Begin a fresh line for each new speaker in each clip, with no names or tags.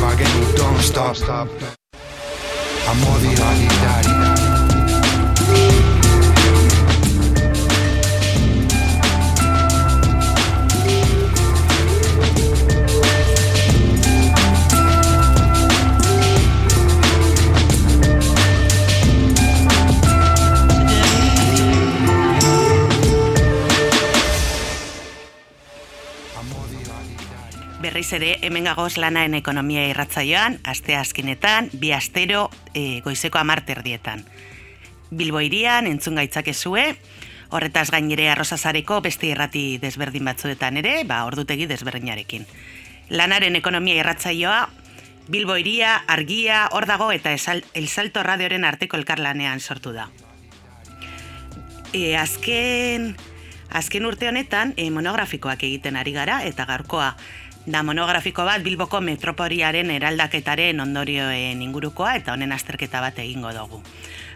Don't stop, stop. I'm more the ordinary
berriz ere hemen gagoz lanaen ekonomia irratzaioan, aste azkinetan, bi astero e, goizeko amarterdietan. Bilbo irian, entzun gaitzak ezue, horretaz gainere arrozazareko beste irrati desberdin batzuetan ere, ba, ordutegi desberdinarekin. Lanaren ekonomia irratzaioa, Bilbo iria, argia, hor dago eta El Salto Radioren arteko elkarlanean sortu da. E, azken, azken urte honetan e, monografikoak egiten ari gara eta gaurkoa da monografiko bat Bilboko metroporiaren eraldaketaren ondorioen ingurukoa eta honen azterketa bat egingo dugu.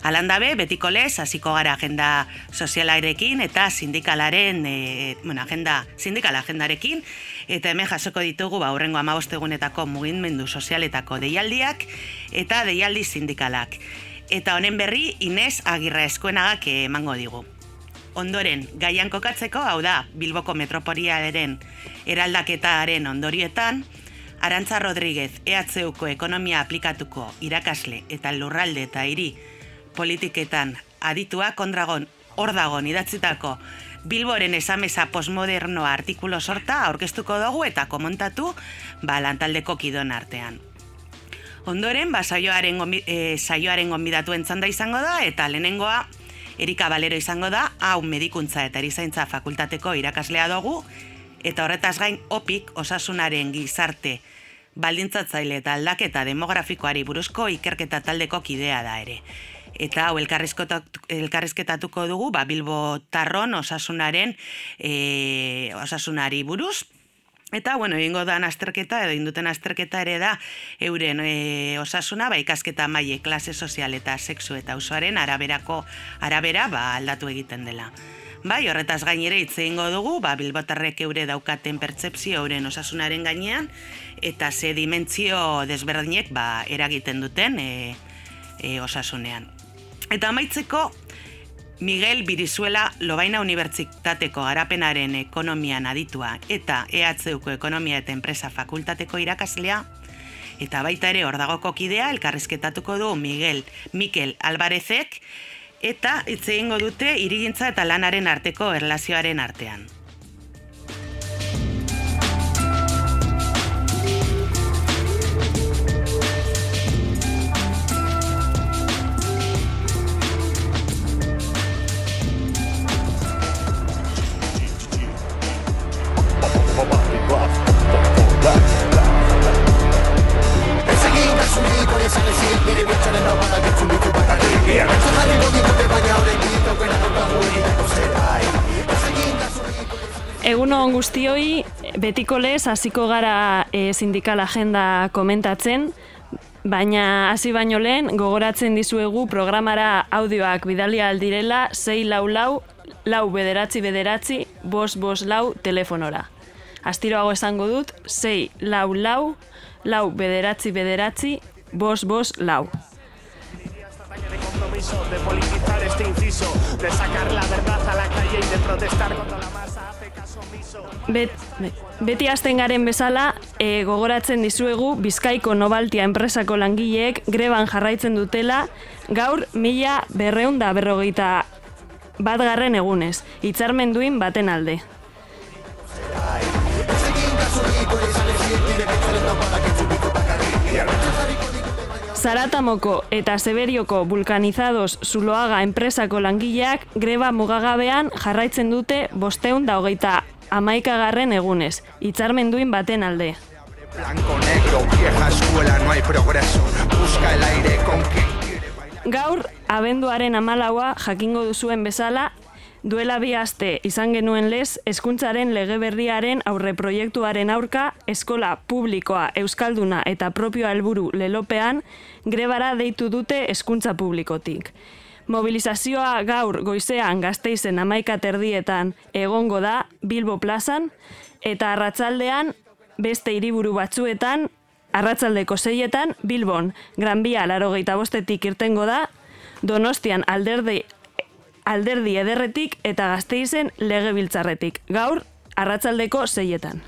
Alandabe, betiko lez, hasiko gara agenda sozialarekin eta sindikalaren, e, bueno, agenda, sindikala agendarekin, eta hemen jasoko ditugu ba, urrengo amabostegunetako mugimendu sozialetako deialdiak eta deialdi sindikalak. Eta honen berri, Inez Eskuenagak emango digu. Ondoren, gaian kokatzeko, hau da, Bilboko metropoliaren eraldaketaren ondorietan, Arantza Rodríguez EHUko ekonomia aplikatuko irakasle eta lurralde eta hiri politiketan aditua kondragon ordagon idatzitako Bilboren esamesa postmodernoa artikulo sorta aurkeztuko dugu eta komontatu ba, lantaldeko kidon artean. Ondoren, ba, saioaren, e, saioaren gombidatu entzanda izango da eta lehenengoa Erika Balero izango da, hau medikuntza eta erizaintza fakultateko irakaslea dugu, eta horretaz gain opik osasunaren gizarte baldintzatzaile eta aldaketa demografikoari buruzko ikerketa taldeko kidea da ere. Eta hau elkarrizketatuko dugu, ba, Bilbo Tarron osasunaren e, osasunari buruz, Eta, bueno, egingo da azterketa, edo induten azterketa ere da, euren e, osasuna, ba, ikasketa maie, klase sozial eta sexu eta usuaren araberako arabera, ba, aldatu egiten dela. Bai, horretaz gainere hitz egingo dugu, ba, bilbotarrek eure daukaten pertsepzio euren osasunaren gainean, eta ze dimentsio desberdinek, ba, eragiten duten e, e, osasunean. Eta amaitzeko, Miguel Birizuela Lobaina Unibertsitateko garapenaren ekonomian aditua eta EHUko ekonomia eta enpresa fakultateko irakaslea eta baita ere ordagoko kidea elkarrizketatuko du Miguel Mikel Alvarezek eta hitz egingo dute irigintza eta lanaren arteko erlazioaren artean.
Egun on guztioi, betiko lez, hasiko gara e, sindikal agenda komentatzen, baina hasi baino lehen, gogoratzen dizuegu programara audioak bidalia aldirela, 6 lau lau, lau bederatzi bederatzi, bos bos lau telefonora. Astiroago esango dut, 6 lau lau, lau bederatzi bederatzi, bos bos lau. Bet, beti hasten garen bezala, e, gogoratzen dizuegu Bizkaiko Nobaltia enpresako langileek greban jarraitzen dutela, gaur mila berreunda berrogeita bat garren egunez, hitzarmen duin baten alde. Zaratamoko eta Zeberioko vulkanizados zuloaga enpresako langileak greba mugagabean jarraitzen dute bosteun da hogeita amaikagarren egunez, hitzarmen duin baten alde. Gaur, abenduaren amalaua jakingo duzuen bezala, Duela bi aste izan genuen lez, hezkuntzaren lege berriaren aurre proiektuaren aurka, eskola publikoa, euskalduna eta propioa helburu lelopean, grebara deitu dute hezkuntza publikotik. Mobilizazioa gaur goizean gazteizen amaika terdietan egongo da Bilbo plazan, eta arratsaldean beste hiriburu batzuetan arratzaldeko zeietan, Bilbon, Gran Bia larogeita bostetik irtengo da, Donostian alderdi, alderdi ederretik eta gazteizen legebiltzarretik. Gaur, arratzaldeko zeietan.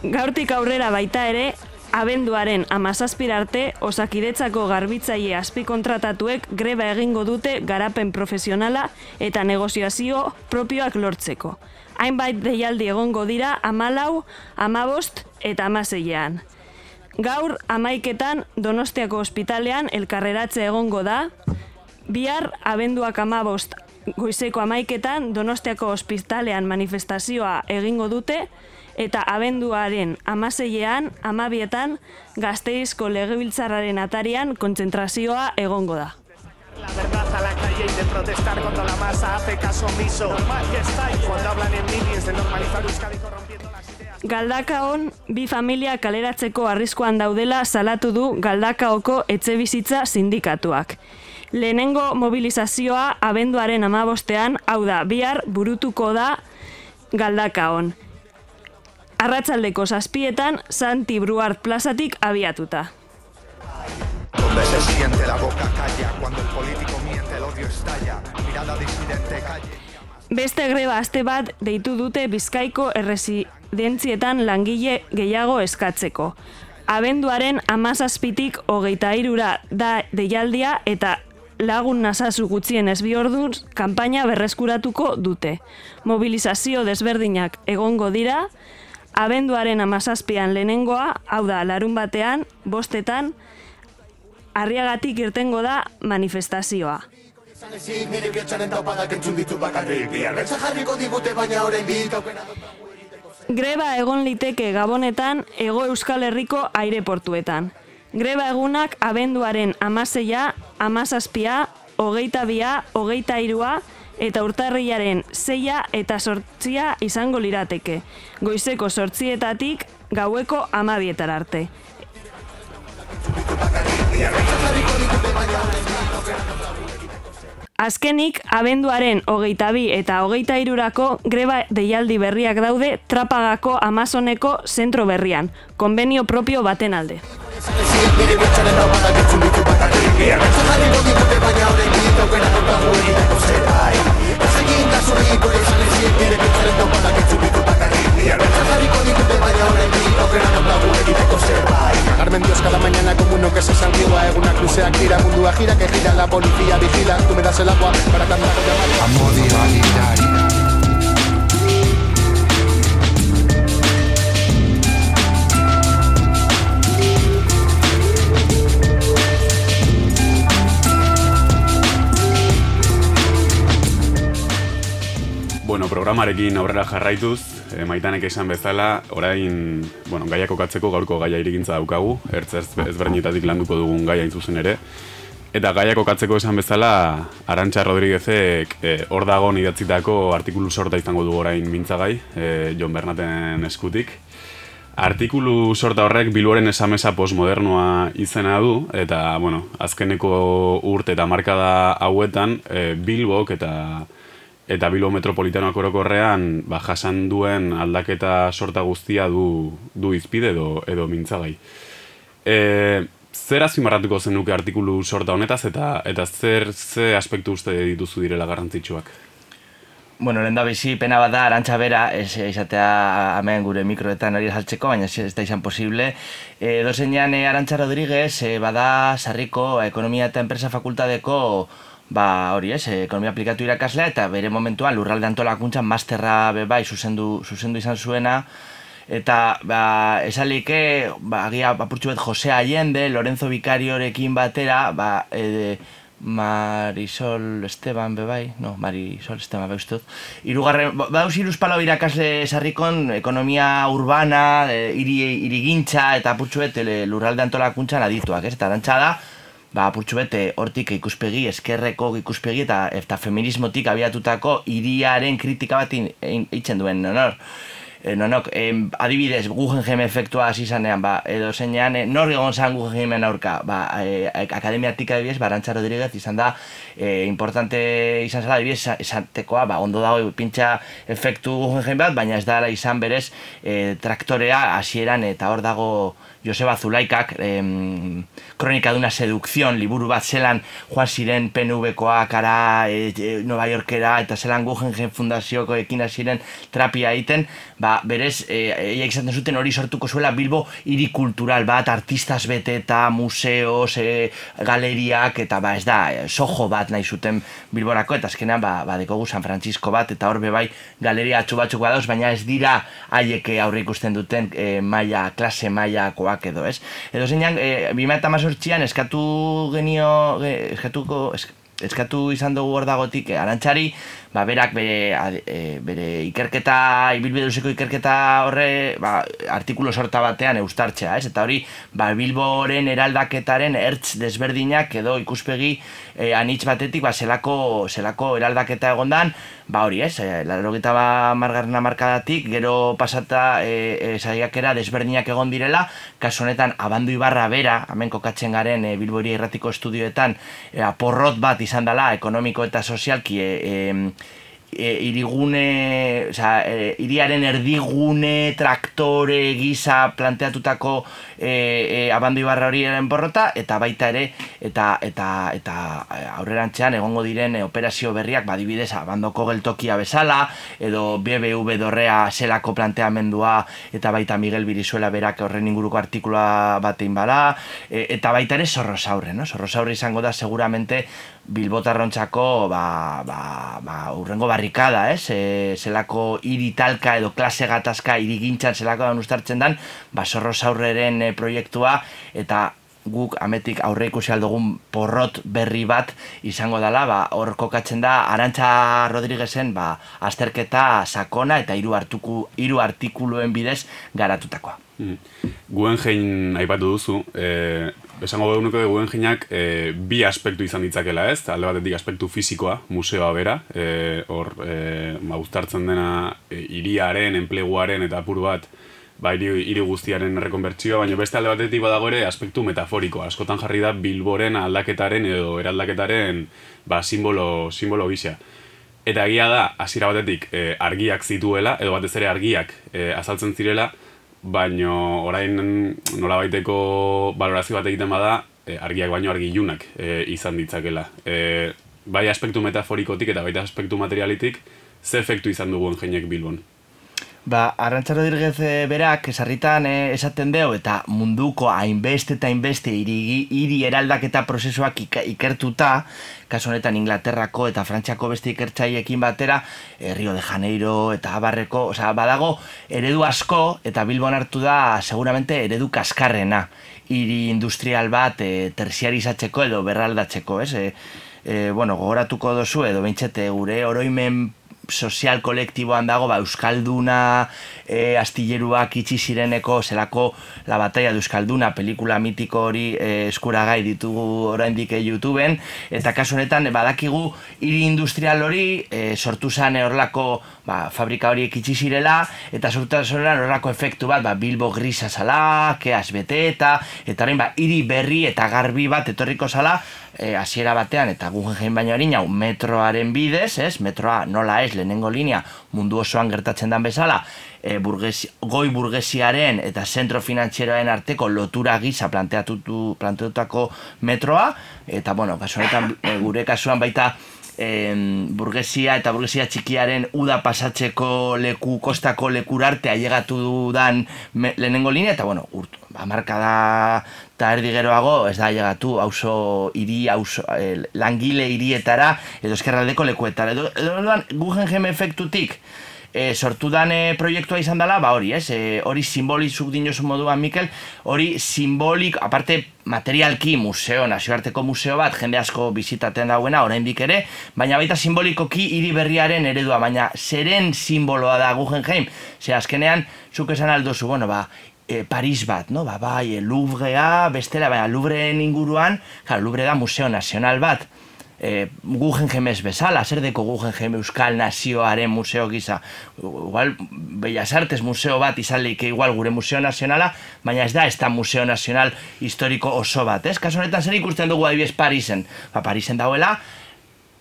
Gaurtik aurrera baita ere, abenduaren amazazpirarte osakidetzako garbitzaile azpikontratatuek greba egingo dute garapen profesionala eta negoziazio propioak lortzeko. Hainbait deialdi egongo dira amalau, amabost eta amaseilean. Gaur amaiketan Donostiako ospitalean elkarreratze egongo da, bihar abenduak amabost goizeko amaiketan Donostiako ospitalean manifestazioa egingo dute, eta abenduaren amaseilean, amabietan, gazteizko legebiltzarraren atarian kontzentrazioa egongo da.
La verdad a la calle y de protestar contra la masa hace caso omiso. Normal que estáis cuando hablan en minis de normalizar Euskadi.
Galdakaon, bi familia kaleratzeko arriskoan daudela salatu du Galdakaoko etxebizitza sindikatuak. Lehenengo mobilizazioa abenduaren amabostean, hau da, bihar burutuko da Galdakaon. Arratzaldeko zazpietan, Santi Bruart plazatik abiatuta.
Donde se siente la boca calla cuando el político miente, el odio estalla. Mirada disidente calle.
Beste greba aste bat deitu dute Bizkaiko erresidentzietan langile gehiago eskatzeko. Abenduaren amazazpitik hogeita irura da deialdia eta lagun nasazu gutxien ez bi orduz kanpaina berreskuratuko dute. Mobilizazio desberdinak egongo dira, abenduaren amazazpian lehenengoa, hau da, larun batean, bostetan, arriagatik irtengo da manifestazioa.
Nire bihotxaren taupadak entzun ditu bakarrik Bihar betza jarriko digute baina orain bit
Greba egon liteke gabonetan ego Euskal Herriko aireportuetan. Greba egunak abenduaren amaseia, amazazpia, hogeita bia, hogeita irua, eta urtarriaren zeia eta sortzia izango lirateke. Goizeko sortzietatik gaueko amabietar arte. Azkenik, abenduaren hogeita bi eta hogeita irurako greba deialdi berriak daude Trapagako Amazoneko zentro berrian, konbenio propio baten alde.
El agua para cantar
Amor igualitario.
Bueno, programarekin aurrera jarraituz, e, maitanek esan bezala, orain, bueno, gaia kokatzeko gaurko gaia irigintza daukagu, ertz ez, ezberdinetatik landuko dugun gaia hain zuzen ere. Eta gaia kokatzeko esan bezala, Arantxa Rodriguezek e, hor dago idatzitako artikulu sorta izango du orain mintzagai, e, Jon Bernaten eskutik. Artikulu sorta horrek Bilboren esamesa postmodernoa izena du, eta, bueno, azkeneko urte eta markada hauetan, e, Bilbok eta eta Bilbo Metropolitanoak orokorrean ba, jasan duen aldaketa sorta guztia du, du izpide edo, edo mintzagai. E, zer azpimarratuko zenuke artikulu sorta honetaz eta eta zer ze aspektu uste dituzu direla garrantzitsuak?
Bueno, lehen da bizi pena bat da, arantxa bera, ez izatea hemen gure mikroetan hori saltzeko, baina ez, da izan posible. E, dozenean e, Arantxa Rodríguez, e, bada sarriko ekonomia eta enpresa fakultadeko ba hori ez, eh, ekonomia aplikatu irakaslea eta bere momentuan lurralde antolakuntzan masterra be bai zuzendu, zuzendu izan zuena eta ba, esalike ba, agia apurtxu bet Jose Allende, Lorenzo Vicariorekin batera ba, e, Marisol Esteban be bai, no, Marisol Esteban be ustut. Irugarren, ba, iruz palau irakasle sarrikon ekonomia urbana, e, iri, irigintza eta apurtxu e, lurralde antolakuntzan adituak, ez? Eta arantxa da, ba, apurtxu bete hortik ikuspegi, eskerreko ikuspegi eta eta feminismotik abiatutako hiriaren kritika bat eitzen duen, honor. E, nonok, e, adibidez, Guggenheim efektua hasi zanean, ba, edo zeinean, e, nor egon zan Guggenheimen aurka, ba, e, akademiatik adibidez, Barantza Rodríguez izan da, e, importante izan zela, adibidez, esatekoa, ba, ondo dago pintxa efektu Guggenheim bat, baina ez da izan berez e, traktorea hasieran eta hor dago Joseba Zulaikak, em, kronika duna sedukzion, liburu bat zelan joan ziren PNV-koa kara e, e, Nova Yorkera eta zelan Guggenheim Fundazioko ekina ziren trapia egiten, ba, berez, e, e, izaten zuten hori sortuko zuela Bilbo hiri kultural bat, artistas bete eta museos, e, galeriak, eta ba, ez da, e, sojo bat nahi zuten Bilborako, eta azkenean, ba, ba dekogu San Francisco bat, eta horbe bai galeria atxu batzuk badauz, baina ez dira haieke aurre ikusten duten e, maila, klase maila jokoak edo, ez? Edo zeinan, e, 2018an eskatu genio, eskatuko, eskatu izan dugu hor dagotik, e, ba, berak bere, e, bere ikerketa, ibilbiduzeko ikerketa horre, ba, artikulo sorta batean eustartzea, ez? Eta hori, ba, Bilboren eraldaketaren ertz desberdinak edo ikuspegi e, anitz batetik, ba, zelako, zelako eraldaketa egondan, ba, hori, ez? E, Larrogeta ba, margarna markadatik, gero pasata e, e, desberdinak egon direla, kasu honetan, abandu ibarra bera, hemen kokatzen garen e, Bilbori erratiko estudioetan, e, porrot bat izan dela, ekonomiko eta sozialki, e, e, e, irigune, oza, e, iriaren erdigune traktore gisa planteatutako e, e, abandu ibarra hori porrota, eta baita ere, eta, eta, eta e, aurrerantzean egongo diren e, operazio berriak, badibidez, abandoko geltokia bezala, edo BBV dorrea zelako planteamendua, eta baita Miguel Birizuela berak horren inguruko artikula batein bala, e, eta baita ere zorrosaurre, no? Zorrosaurre izango da seguramente bilbotarrontzako ba, ba, ba, urrengo barrikada, ez? E, zelako hiri talka edo klase gatazka irigintzan zelako da ustartzen dan, ba, zorro zaurreren proiektua eta guk ametik aurre ikusi aldugun porrot berri bat izango dela, ba, hor kokatzen da Arantxa Rodriguezen ba, azterketa sakona eta hiru hartuku hiru artikuluen bidez garatutakoa. Mm.
Guen jein aipatu duzu, e, esango behu nuke guen jeinak e, bi aspektu izan ditzakela ez, alde batetik aspektu fizikoa, museoa bera, e, hor, e, ma dena e, iriaren, enpleguaren eta apur bat, ba, iri, guztiaren rekonbertzioa, baina beste alde batetik badago ere aspektu metaforiko, askotan jarri da bilboren aldaketaren edo eraldaketaren ba, simbolo, simbolo gisa. Eta egia da, hasiera batetik e, argiak zituela, edo batez ere argiak e, azaltzen zirela, baino orain nola baiteko balorazio bat egiten bada, e, argiak baino argi ilunak e, izan ditzakela. E, bai aspektu metaforikotik eta baita aspektu materialitik, ze efektu izan dugu engeinek bilbon?
Ba, Arrantzaro dirgez berak esarritan eh, esaten deo eta munduko hainbeste eta hainbeste hiri, eraldaketa prozesuak ikertuta, kasu honetan Inglaterrako eta Frantziako beste ikertzaiekin batera, eh, Rio de Janeiro eta Abarreko, osea, badago eredu asko eta Bilbon hartu da seguramente eredu kaskarrena hiri industrial bat eh, terziarizatzeko edo berraldatzeko, ez? Eh, eh, bueno, gogoratuko dozu edo beintzete gure oroimen sozial kolektiboan dago ba, Euskalduna e, astilleruak itxi zireneko zelako La Batalla de Euskalduna pelikula mitiko hori e, eskuragai ditugu oraindik e, YouTubeen eta kasu honetan badakigu hiri industrial hori e, sortu zan horrelako ba, fabrika hori itxi zirela eta sortu zan horrelako efektu bat ba, Bilbo grisa zala, keaz bete eta eta horrein ba, hiri berri eta garbi bat etorriko zala e, hasiera batean eta Guggenheim baino harina metroaren bidez, ez? Metroa nola ez lehenengo linea mundu osoan gertatzen den bezala, e, burgesi, goi burgesiaren eta zentro finantzieroaren arteko lotura gisa planteatutu planteatutako metroa eta bueno, kasu honetan e, gure kasuan baita burgesia eta burgesia txikiaren uda pasatzeko leku kostako lekurarte ailegatu dudan lehenengo linea eta bueno, urtu, amarka da eta erdi geroago ez da llegatu auzo hiri auzo eh, langile hirietara edo eskerraldeko lekuetara. Edo, edo, Guggenheim efektutik e, sortu dane proiektua izan dela, ba hori, ez? E, hori simbolizuk dinosu moduan, Mikel, hori simbolik, aparte materialki museo, nazioarteko museo bat, jende asko bizitaten dauena, oraindik ere, baina baita simbolikoki hiri berriaren eredua, baina zeren simboloa da Guggenheim? Ze azkenean, zuk esan aldozu, bueno, ba, e, Paris bat, no? Ba, bai, e, Louvrea, bestela, baina Louvren inguruan, ja, Louvre da museo nazional bat, e, Guggenheim ez bezala, zer deko Guggenheim Euskal Nazioaren museo gisa. Igual, Bellas Artes museo bat izaleik igual gure museo nazionala, baina ez da ez da museo nazional historiko oso bat, ez? Kaso honetan zer ikusten dugu adibidez Parisen. Ba, Parisen dauela,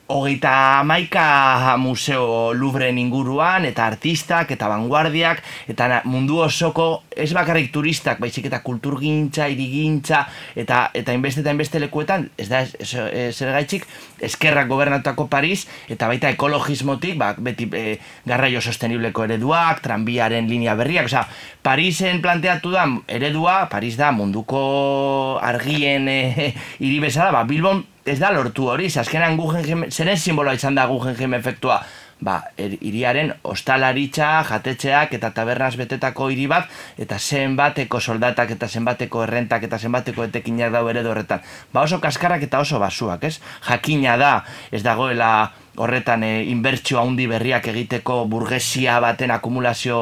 hogeita maika museo Louvren inguruan, eta artistak, eta vanguardiak, eta mundu osoko, ez bakarrik turistak, baizik eta kulturgintza, irigintza, eta eta inbeste eta inbeste lekuetan, ez da, ez, zer gaitxik, eskerrak gobernatutako Paris, eta baita ekologismotik, ba, beti e, garraio sostenibleko ereduak, tranbiaren linea berriak, osea, Parisen planteatu da eredua, Paris da munduko argien e, hiri bezala, ba, Bilbon ez da lortu hori, azkenan Guggenheim, zeren simboloa izan da Guggenheim efektua? Ba, er, iriaren ostalaritza, jatetxeak eta tabernaz betetako hiri bat, eta zenbateko soldatak eta zenbateko errentak eta zenbateko etekinak dau eredu horretan. Ba oso kaskarrak eta oso basuak, ez? Jakina da, ez dagoela horretan e, inbertsio handi berriak egiteko burgesia baten akumulazio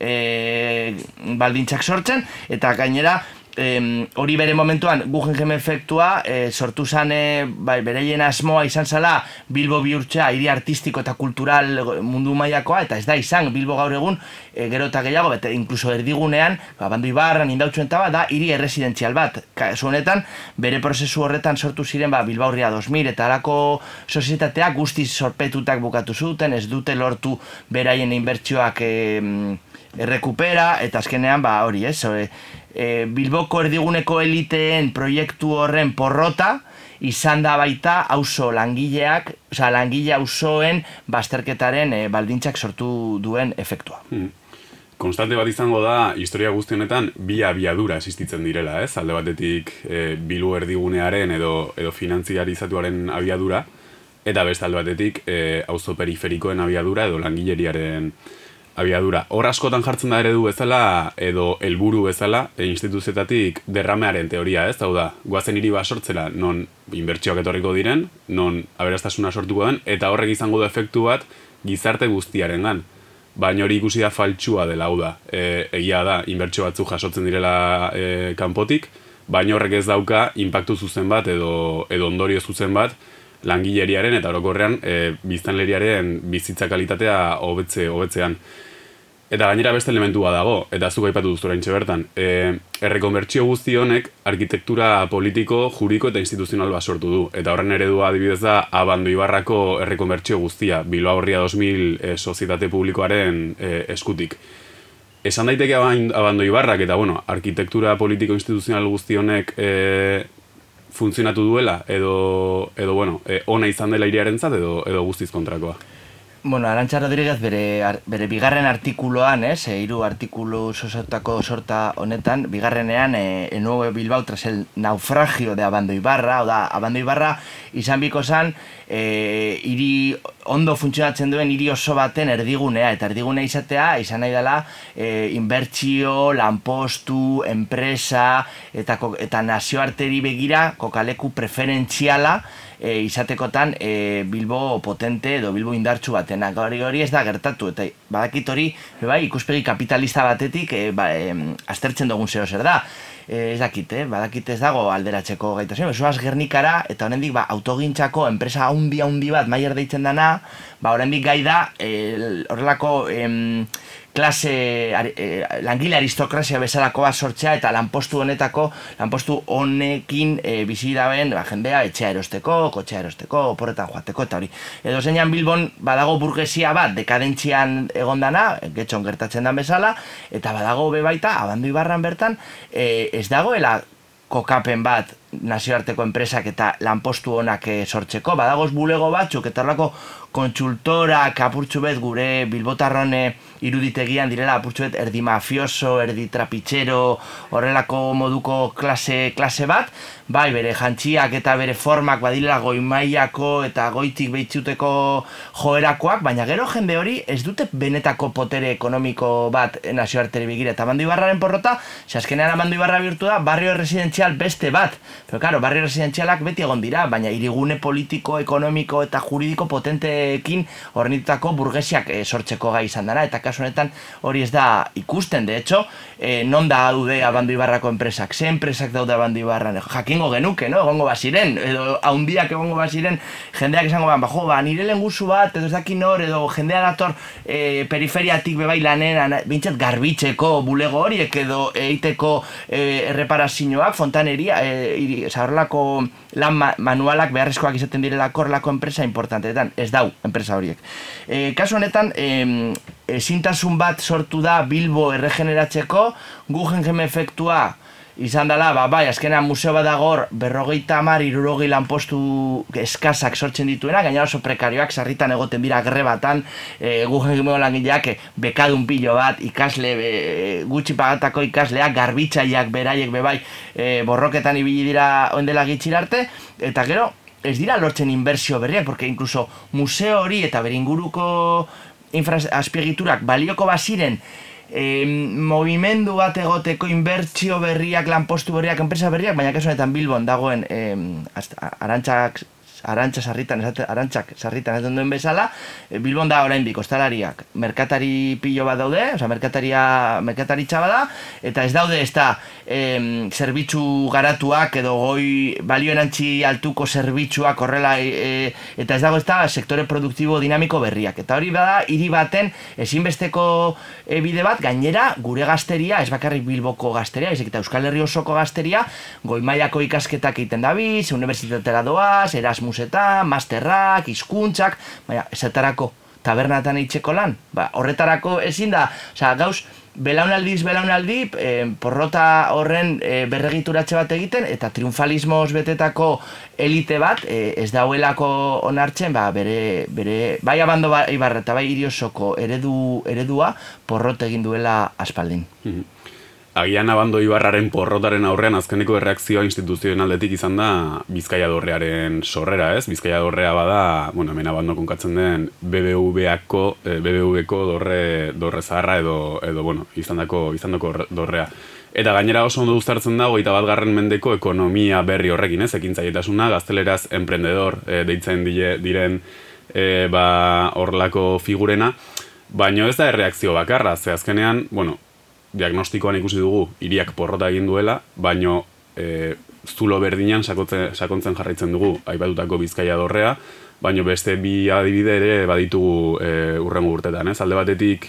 e, baldintzak sortzen, eta gainera, em, hori bere momentuan Guggenheim efektua e, sortu zan e, bai, bereien asmoa izan zala Bilbo bihurtzea hiri artistiko eta kultural mundu mailakoa eta ez da izan. Bilbo gaur egun e, gero eta gehiago bete inkluso erdigunean ba, bandu ibarran indautxuen taba da hiri erresidentzial bat. Kasu honetan bere prozesu horretan sortu ziren ba, Bilbaurria 2000 eta alako sozietateak guztiz sorpetutak bukatu zuten ez dute lortu beraien inbertsioak em, errekupera eta azkenean ba hori ez e, e, Bilboko erdiguneko eliteen proiektu horren porrota izan da baita auzo langileak, osea langile auzoen bazterketaren e, baldintzak sortu duen efektua.
Konstante bat izango da, historia guzti honetan, bi abiadura existitzen direla, ez? Alde batetik, e, bilu erdigunearen edo, edo finantziarizatuaren abiadura, eta beste alde batetik, e, auzo periferikoen abiadura edo langileriaren abiadura. Hor askotan jartzen da eredu bezala, edo helburu bezala, e, instituzietatik derramearen teoria, ez? Hau da, guazen hiri bat sortzera, non inbertsioak etorriko diren, non aberastasuna sortuko den, eta horrek izango du efektu bat gizarte guztiarengan. Baina hori ikusi da faltsua dela, hau da, e, egia da, inbertsio batzuk jasotzen direla e, kanpotik, baina horrek ez dauka inpaktu zuzen bat edo, edo ondorio zuzen bat langileriaren eta orokorrean e, biztanleriaren bizitza kalitatea hobetze hobetzean. Eta gainera beste elementua dago, eta zuk aipatu duzu oraintxe bertan. E, errekonbertsio guzti honek arkitektura politiko, juriko eta instituzional bat sortu du. Eta horren eredua adibidez da Abando Ibarrako errekonbertsio guztia, Bilbao Horria 2000 e, sozietate publikoaren e, eskutik. Esan daiteke Abando Ibarrak eta bueno, arkitektura politiko instituzional guzti honek e, funtzionatu duela edo edo bueno, e, ona izan dela iriarentzat edo edo guztiz kontrakoa.
Bueno, Arantxa Rodríguez bere, bere bigarren artikuloan, ez, e, hiru artikulu sosatako sorta honetan, bigarrenean, e, el nuevo Bilbao tras el naufragio de Abando Ibarra, oda, Abando Ibarra izan biko zan, e, hiri ondo funtzionatzen duen hiri oso baten erdigunea, eta erdigunea izatea, izan nahi dela, e, inbertsio, lanpostu, enpresa, eta, eta nazioarteri begira, kokaleku preferentziala, e, izatekotan e, Bilbo potente edo Bilbo indartsu batena. Hori hori ez da gertatu eta badakit hori bai ikuspegi kapitalista batetik e, ba, em, aztertzen dugun zeo zer da. E, ez dakit, eh? badakit ez dago alderatzeko gaitasun. Zoaz Gernikara eta honendik ba, autogintzako enpresa haundi haundi bat maier deitzen dana, ba, horrendik gai da e, horrelako em, klase eh, langile aristokrazia bezalakoa sortzea eta lanpostu honetako lanpostu honekin e, bizi ba, jendea etxea erosteko, kotxea erosteko, oporretan joateko eta hori. Edo zeinan Bilbon badago burgesia bat dekadentzian egondana, getxon gertatzen dan bezala, eta badago be baita, abandu ibarran bertan, e, ez dagoela kokapen bat nazioarteko enpresak eta lanpostu honak sortzeko. Badagoz bulego batzuk eta horrelako kontsultorak apurtxu bet gure bilbotarrone iruditegian direla apurtxu bet erdi mafioso, erdi trapitxero, horrelako moduko klase, klase bat, bai bere jantziak eta bere formak badila goi mailako eta goitik behitzuteko joerakoak, baina gero jende hori ez dute benetako potere ekonomiko bat nazioarteri begira. Eta Bando Ibarraren porrota, ze azkenean Bando Ibarra bihurtu da barrio residentzial beste bat. Pero claro, barrio residentzialak beti egon dira, baina irigune politiko, ekonomiko eta juridiko potente industrialekin hornitutako burgesiak e, sortzeko gai izan dara, eta kasu honetan hori ez da ikusten, de hecho, e, non da daude abandu ibarrako enpresak, ze enpresak daude abandu ibarran, jakingo genuke, no? egongo baziren, edo haundiak egongo baziren, jendeak esango ban, bajo, ba, nire lenguzu bat, edo ez dakin hor, edo jendea dator e, periferiatik bebai lanen, bintzat garbitzeko bulego horiek, edo eiteko e, erreparazioak, fontaneria, e, zaharlako lan manualak beharrezkoak izaten direla korlako enpresa importanteetan, ez dau enpresa horiek. E, kasu honetan, e, ezintasun bat sortu da Bilbo erregeneratzeko, Guggenheim efektua izan dela, ba, bai, azkena museo bat dagor, berrogeita amar, irurogei lanpostu eskazak sortzen dituena, gaina oso prekarioak, sarritan egoten dira grebatan, e, Guggenheim langileak, e, bekadun pilo bat, ikasle, e, gutxi pagatako ikasleak, garbitzaileak, beraiek, bebai, e, borroketan ibili dira oendela gitxirarte, eta gero, ez dira lortzen inbertsio berriak, porque incluso museo hori eta beringuruko infraazpiegiturak balioko baziren e, movimendu bat egoteko inbertsio berriak, lanpostu berriak, enpresa berriak, baina kasuanetan Bilbon dagoen e, arantzak arantza sarritan, arantzak sarritan ez duen bezala, e, Bilbon da oraindik ostalariak, merkatari pilo bat daude, oza, merkataria, merkatari da, eta ez daude ez da zerbitzu garatuak edo goi balio erantzi altuko zerbitzuak horrela e, eta ez dago ez sektore produktibo dinamiko berriak. Eta hori bada, hiri baten ezinbesteko e, bide bat, gainera gure gazteria, ez bakarrik Bilboko gazteria, ez eta Euskal Herri osoko gazteria, goi mailako ikasketak egiten dabiz, unibertsitatera doaz, Erasmus Erasmusetan, masterrak, hizkuntzak, baina, esatarako tabernatan eitzeko lan, ba, horretarako ezin da, oza, gauz, belaunaldiz belaunaldi, e, porrota horren e, berregituratxe bat egiten, eta triunfalismoz betetako elite bat, e, ez dauelako onartzen, ba, bere, bere, bai abando bai ibarra eta bai iriosoko eredu, eredua porrot egin duela aspaldin. Mhm
agian abando ibarraren porrotaren aurrean azkeneko erreakzioa instituzioen aldetik izan da Bizkaia dorrearen sorrera, ez? Bizkaia dorrea bada, bueno, hemen abando konkatzen den BBV-ako, eh, BBV-ko dorre, dorre zaharra edo, edo bueno, izan dako, izan dako dorrea. Eta gainera oso ondo uztartzen dago, eta bat garren mendeko ekonomia berri horrekin, ez? Ekin zaietasuna, gazteleraz emprendedor e, deitzen dire, diren e, ba, orlako figurena, baino ez da erreakzio bakarra, ze azkenean, bueno, diagnostikoan ikusi dugu hiriak porrota egin duela, baino e, zulo berdinan sakontzen jarraitzen dugu aipatutako bizkaia dorrea, baino beste bi adibide ere baditugu e, urrengo urtetan, ez? Alde batetik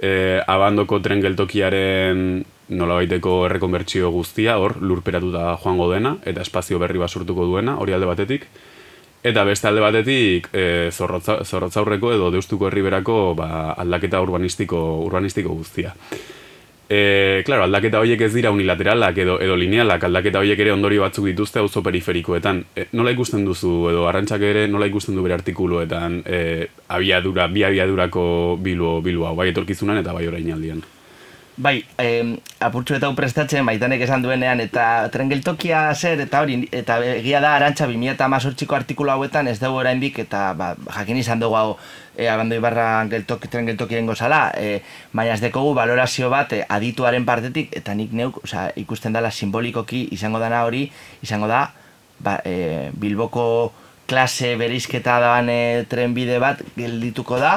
e, abandoko tren geltokiaren nolabaiteko errekonbertsio guztia, hor lurperatuta joango dena, eta espazio berri basurtuko duena, hori alde batetik, Eta beste alde batetik, e, zorrotzaurreko edo deustuko herriberako ba, aldaketa urbanistiko, urbanistiko guztia. E, claro, aldaketa horiek ez dira unilateralak edo edo linealak, aldaketa horiek ere ondorio batzuk dituzte auzo periferikoetan. E, nola ikusten duzu edo arrantzak ere nola ikusten du bere artikuluetan e, abiadura, bi abiadurako bilu, bilu hau, bai etorkizunan eta bai orainaldian.
Bai, eh, apurtxu eta prestatzen baitanek esan duenean eta trengeltokia zer eta hori eta egia da arantxa 2000 eta mazortziko artikulu hauetan ez dugu oraindik eta ba, jakin izan dugu hau e, abando ibarra geltoki, trengeltoki dengo zala e, baina ez dekogu valorazio bat e, adituaren partetik eta nik neuk oza, ikusten dela simbolikoki izango dana hori izango da ba, e, bilboko klase berizketa daban e, trenbide bat geldituko da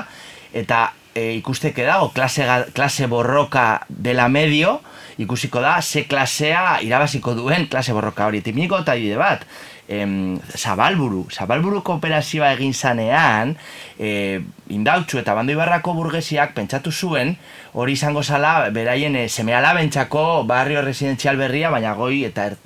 eta e, ikusteke dago klase, klase borroka dela medio, ikusiko da, ze klasea irabaziko duen klase borroka hori. Tipiniko eta bide bat, em, zabalburu, zabalburu kooperazioa egin zanean, e, indautxu eta bando ibarrako burgesiak pentsatu zuen, hori izango zala, beraien e, semeala bentsako barrio residenzial berria, baina goi eta er,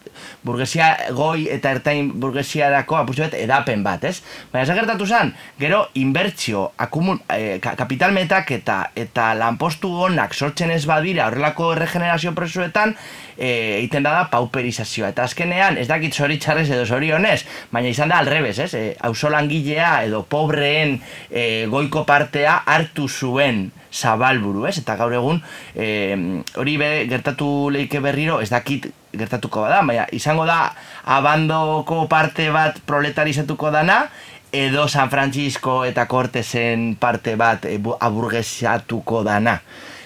burgesia goi eta ertain burgesiarako apurtzu bat edapen bat, ez? Baina ez gertatu zen, gero inbertsio, akumul, e, kapitalmetak eta eta lanpostu honak sortzen ez badira horrelako regenerazio presuetan, e, egiten da da pauperizazioa. Eta azkenean, ez dakit zori txarrez edo zori honez, baina izan da alrebez, ez? E, langilea edo pobreen e, goiko partea hartu zuen zabalburu, ez? Eta gaur egun, e, hori be, gertatu leike berriro, ez dakit gertatuko bada, baina izango da abandoko parte bat proletarizatuko dana, edo San Francisco eta Cortesen parte bat e, aburgesiatuko dana.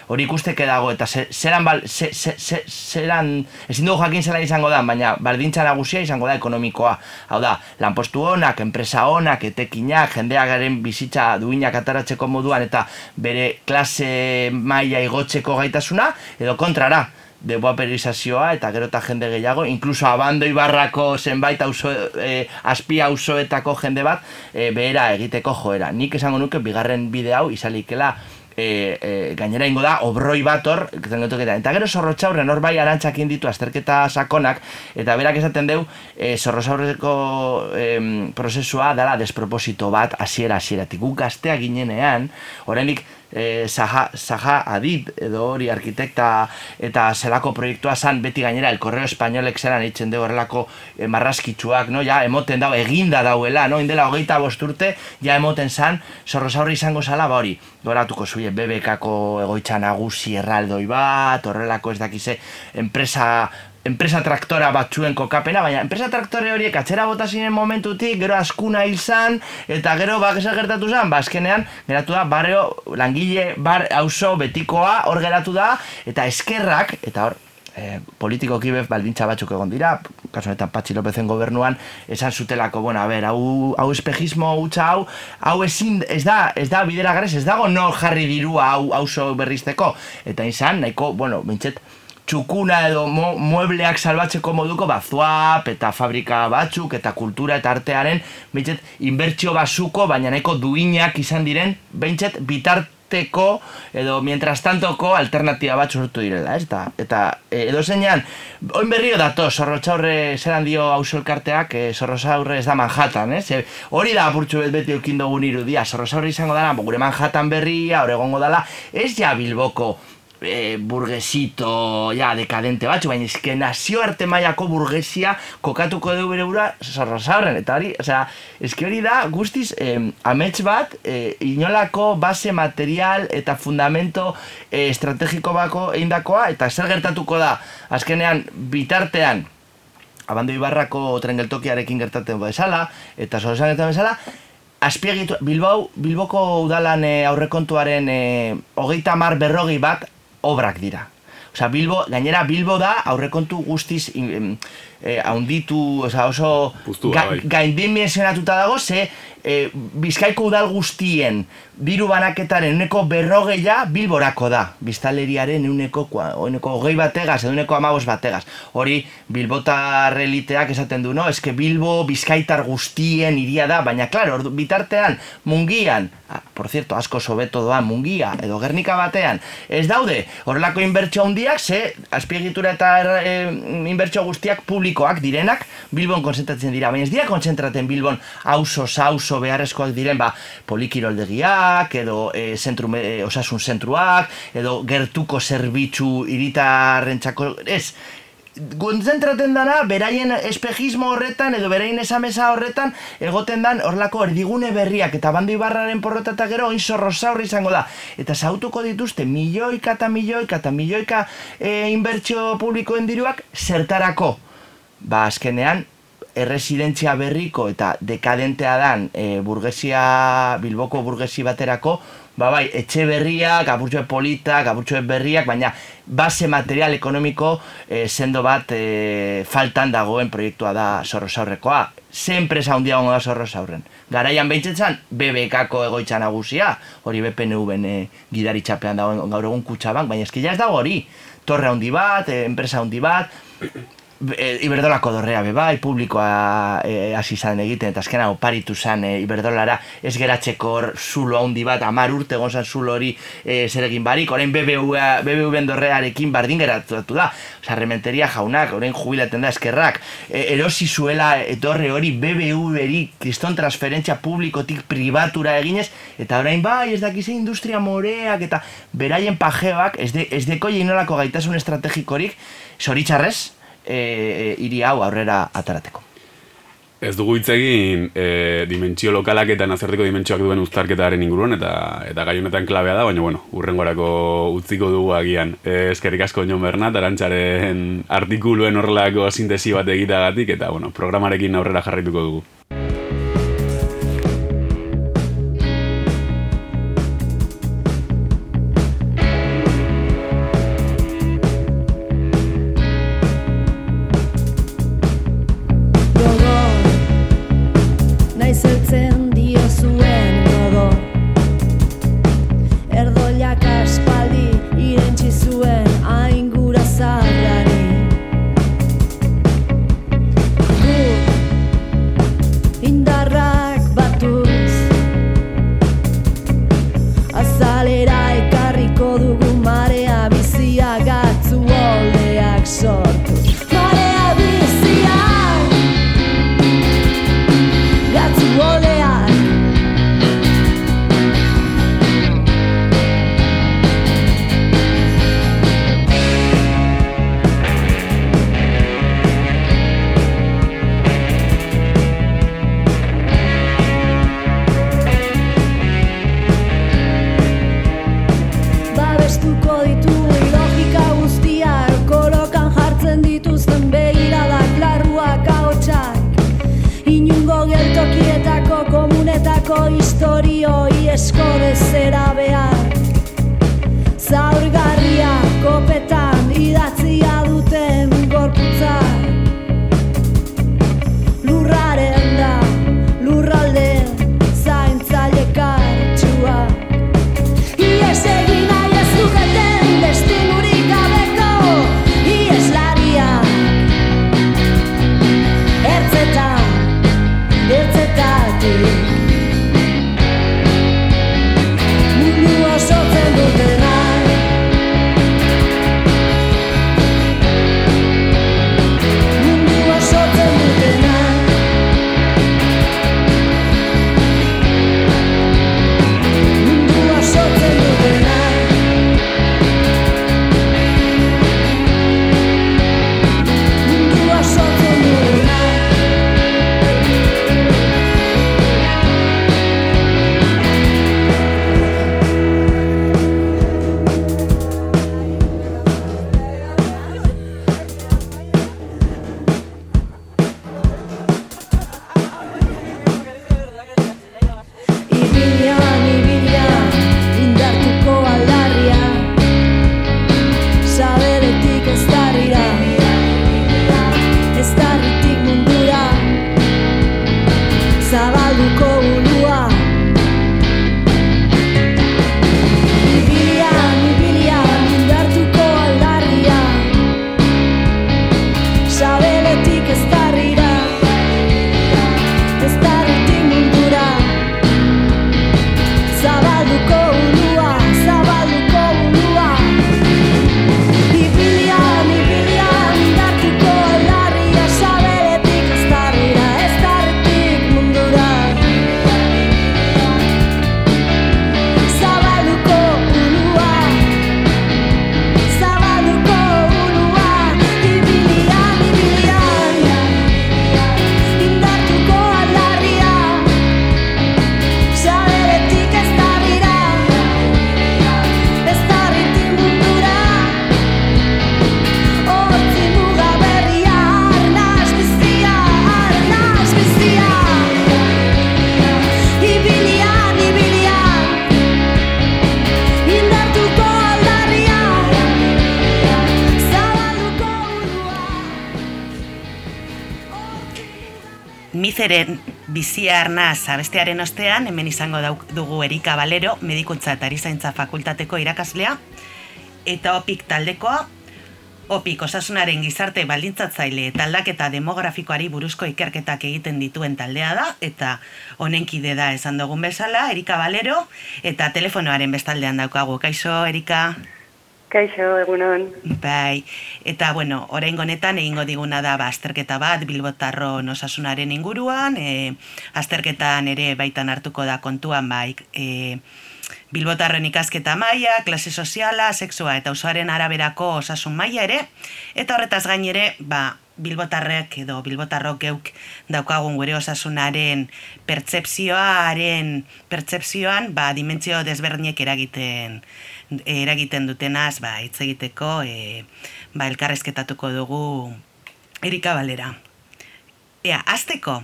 Hori ikusteke dago, eta ze- zeran, bal, ze, ze, ze, zeran, ezin dugu jakin zela izango da, baina baldintza nagusia izango da ekonomikoa. Hau da, lanpostu honak, enpresa honak, etekinak, jendeagaren bizitza duinak ataratzeko moduan, eta bere klase maila igotzeko gaitasuna, edo kontrara, deboaperizazioa eta gero eta jende gehiago, inkluso abando ibarrako zenbait auzo, e, azpi auzoetako jende bat e, behera egiteko joera. Nik esango nuke bigarren bide hau izalikela e, e, gainera ingo da, obroi bat hor. Eta gero zorrotxaurren hor bai arantxak inditu azterketa sakonak, eta berak esaten deu, e, zorrotxaurreko em, prozesua dela desproposito bat hasiera hasieratik. Guk gaztea ginenean, oraindik e, Zaha, Zaha Adib edo hori arkitekta eta zelako proiektua zan beti gainera el Correo Espainolek zelan itzen dugu horrelako e, marraskitsuak, no? ja, emoten dau, eginda dauela, no? indela hogeita bosturte, ja emoten zan, zorrozaurri izango zala, ba hori, goratuko zuie, BBKako egoitza nagusi erraldoi bat, horrelako ez dakize, enpresa enpresa traktora batzuen kokapena, baina enpresa traktore horiek atzera bota zinen momentutik, gero askuna hil zan, eta gero bak gertatu zen, ba, azkenean, geratu da, barrio, langile, bar, auzo betikoa, hor geratu da, eta eskerrak, eta hor, e, politikoki bef baldintza batzuk egon dira, kasu honetan Patxi Lopezen gobernuan, esan zutelako, bueno, a ber, hau, hau espejismo hutsa hau, hau ezin, ez da, ez da bidera garez, ez dago no jarri dirua hau auzo berrizteko, eta izan, nahiko, bueno, bintxet, txukuna edo mo, muebleak salbatzeko moduko ba, zuap eta fabrika batzuk eta kultura eta artearen behintzet inbertsio basuko baina nahiko duinak izan diren behintzet bitarteko edo mientras tantoko alternatiba bat sortu direla, ez da? Eta e, edo zeinan, oin berrio dato, zorrotxaurre zeran dio ausolkarteak, e, zorrotxaurre ez da Manhattan, ez? E, hori da apurtxu bet beti eukin dugun irudia, zorrotxaurre izango dara, gure Manhattan berria, hor egongo dala, ez ja Bilboko e, burgesito ja dekadente batzu, baina eske nazioarte mailako burgesia kokatuko dugu bere bura zorrozaurren, eta hori, osea, eske hori da guztiz eh, amets bat, eh, inolako base material eta fundamento eh, estrategiko bako eindakoa, eta zer gertatuko da, azkenean bitartean, Abando Ibarrako tren geltokiarekin gertatzen bezala, eta zorrozaurren gertatzen bezala, Azpiegitu, Bilbao, Bilboko udalan e, aurrekontuaren e, hogeita mar berrogi bat obrak dira. Osea, Bilbo, gainera Bilbo da aurrekontu guztiz e, haunditu, osea, oso
Puztua, bai.
gaindimensionatuta dago, ze e, Bizkaiko udal guztien diru banaketaren uneko berrogeia Bilborako da. Biztaleriaren uneko, uneko hogei bategaz, edo uneko amabos bategaz. Hori Bilbotar eliteak esaten du, no? Eske Bilbo Bizkaitar guztien iria da, baina, klaro, bitartean, mungian, ah, por cierto, asko sobeto doa mungia, edo Gernika batean, ez daude, horrelako inbertsio handiak, ze azpiegitura eta e, inbertsio guztiak publikoak direnak, Bilbon konzentratzen dira, baina ez dira kontzentraten Bilbon auzo, sauzo beharrezkoak diren, ba, polikiroldegiak, edo e, zentru, e, osasun zentruak, edo gertuko zerbitzu iritarrentzako, ez, kontzentraten dana, beraien espejismo horretan, edo beraien esamesa horretan, egoten dan horlako erdigune berriak, eta bando ibarraren porrota eta gero, oin zorrozaurri izango da. Eta zautuko dituzte milioika eta milioika eta milioika e, inbertsio publikoen diruak, zertarako. Ba, azkenean, erresidentzia berriko eta dekadentea dan e, burgesia, Bilboko burgesi baterako, ba bai, etxe berriak, apurtxoe politak, apurtxoe berriak, baina base material ekonomiko e, sendo bat e, faltan dagoen proiektua da zorrozaurrekoa. Ze enpresa handia gongo da zorrozaurren. Garaian behintzetzen, BBKko egoitza nagusia, hori BPNV-en e, gidaritxapean dagoen gaur egun kutsabank, baina eski ja ez dago hori. Torre handi bat, e, enpresa handi bat, e, Iberdolako dorrea be bai, publikoa e, hasi zan egiten, eta azkena oparitu zan e, Iberdolara ez geratzeko zulo handi bat, amar urte egon zulo hori e, zer egin barik, orain BBVA, BBVen dorrearekin bardin geratu da. Osa, rementeria jaunak, orain jubilaten da eskerrak, e, erosi zuela etorre hori BBV-eri kriston transferentzia publikotik pribatura eginez, eta orain bai, ez dakize industria moreak, eta beraien pajeoak, ez, de, ez deko inolako gaitasun estrategikorik, zoritxarrez, e, e, hiri hau aurrera atarateko.
Ez dugu hitz egin e, dimentsio lokalak eta nazerteko dimentsioak duen uztarketaren inguruan eta eta gai honetan klabea da, baina bueno, urrengorako utziko dugu agian. E, eskerrik asko Jon Bernat, arantxaren artikuluen horrelako sintesi bat egitagatik eta bueno, programarekin aurrera jarraituko dugu.
Mizeren bizia arnaz abestearen ostean, hemen izango dugu Erika Balero, medikuntza eta erizaintza fakultateko irakaslea, eta opik taldekoa, opik osasunaren gizarte baldintzatzaile eta aldaketa demografikoari buruzko ikerketak egiten dituen taldea da, eta honenkide da esan dugun bezala, Erika Balero, eta telefonoaren bestaldean daukagu. Kaixo, Erika?
Kaixo, egunon.
Bai, eta bueno, orain honetan egingo diguna da ba, azterketa bat Bilbotarron osasunaren inguruan, e, azterketan ere baitan hartuko da kontuan bai, e, Bilbotarren ikasketa maila, klase soziala, sexua eta usuaren araberako osasun maila ere, eta horretaz gain ere, ba, Bilbotarrek edo Bilbotarrok geuk daukagun gure osasunaren pertsepzioaren pertsepzioan ba dimentsio desberdinek eragiten eragiten dutenaz ba hitz egiteko e, ba elkarrezketatuko dugu Erika Balera. Ea, azteko,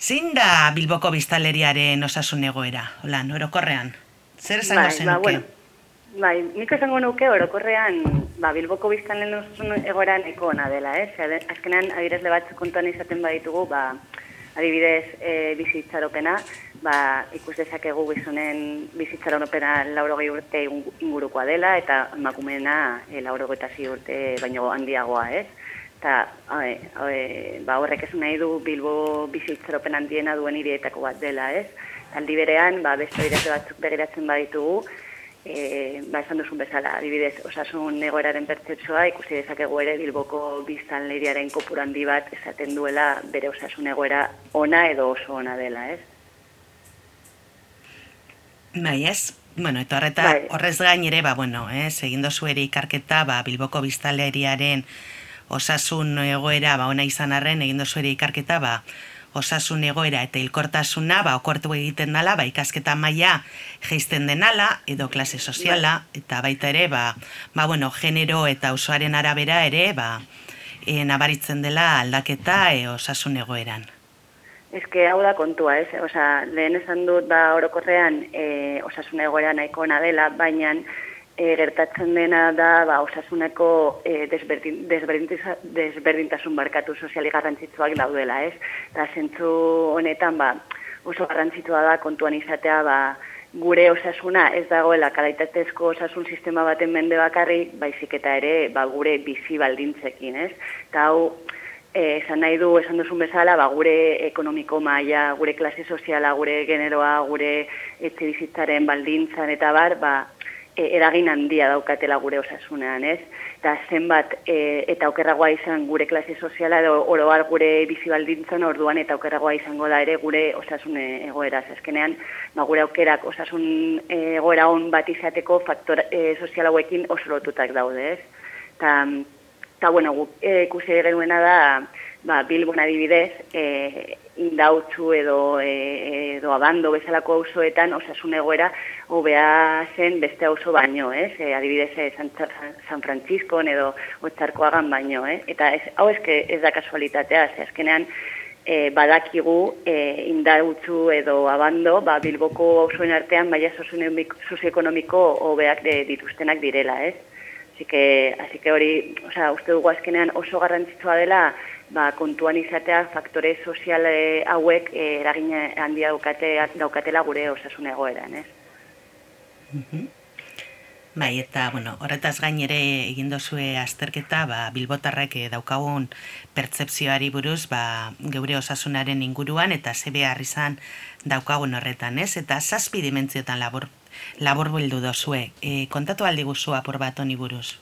zein da Bilboko biztaleriaren osasun egoera? Hola, orokorrean. Zer esango
Bai,
zenuke?
ba, bueno, bai, nik esango nuke orokorrean ba, Bilboko biztanlen osasun egoera nahiko ona dela? Eh? Azkenean, adierazle batzuk kontuan izaten baditugu, ba, adibidez, e, bizitzaropena, ba, ikus dezakegu gizonen bizitzaropena laurogei urte ingu- ingurukoa dela, eta emakumeena e, laurogei eta urte baino handiagoa, ez? Eta e, e, ba, horrek esan nahi du Bilbo bizitzaropen handiena duen hirietako bat dela, ez? Aldi berean, ba, beste adierazle batzuk begiratzen baditugu, e, ba, esan duzun bezala, adibidez, osasun egoeraren pertsepzioa ikusi dezakegu ere Bilboko biztanleriaren kopuru handi bat esaten duela bere osasun egoera ona edo oso ona dela, ez?
Bai, ez? Bueno, eta horreta,
Bai.
horrez gain ere, ba, bueno, ez, egin dozu ere ikarketa, ba, Bilboko biztaleriaren osasun egoera, ba, ona izan arren, egin dozu ere ikarketa, ba, osasun egoera eta hilkortasuna, ba, okortu egiten dala, ba, ikasketa maila geisten denala, edo klase soziala, eta baita ere, ba, ba, bueno, genero eta usuaren arabera ere, ba, e, nabaritzen dela aldaketa e, osasun egoeran.
Eske hau da kontua, ez? Osea, lehen esan dut ba orokorrean e, osasun egoera nahiko ona dela, baina e, gertatzen dena da ba, osasuneko e, desberdin, desberdintasun barkatu soziali garrantzitsuak daudela, ez? Eta zentzu honetan ba, oso garrantzitsua da kontuan izatea ba, gure osasuna ez dagoela kalitatezko osasun sistema baten mende bakarri, baizik eta ere ba, gure bizi baldintzekin, ez? Eta hau, eh, esan nahi du, esan duzun bezala, ba, gure ekonomiko maila, gure klase soziala, gure generoa, gure etxe bizitzaren baldintzan eta bar, ba, e, eragin handia daukatela gure osasunean, ez? Eta zenbat e, eta okerragoa izan gure klase soziala edo oro har gure bizi baldintzan orduan eta okerragoa izango da ere gure osasun e, egoera. Ze Azkenean, ba, gure aukerak osasun e, egoera on bat izateko faktor e, sozial hauekin oso lotutak daude, ez? Ta, eta bueno, guk e, ikusi genuena da, ba, Bilbon adibidez, e, indautzu edo, e, edo abando bezalako auzoetan osasun egoera hobea zen beste auzo baino, ez? E, adibidez, San, San Francisco edo Otzarkoagan baino, eh? Eta ez, hau eske ez da kasualitatea, ze azkenean e, badakigu e, indautzu edo abando, ba, Bilboko auzoen artean maila sozioekonomiko- hobeak dituztenak direla, ez? Así que, así que hori, o sea, uste dugu azkenean oso garrantzitsua dela, ba, kontuan izatea faktore sozial eh, hauek eh, eragin handia daukate, daukatela gure osasun egoeran, ez?
Bai, eta, bueno, horretaz gain ere egin dozue azterketa, ba, bilbotarrek eh, daukagun pertzepzioari buruz, ba, geure osasunaren inguruan, eta ze behar izan daukagun horretan, ez? Eta zazpi dimentziotan labor, labor bildu dozue. E, kontatu aldi guzua por bat honi buruz.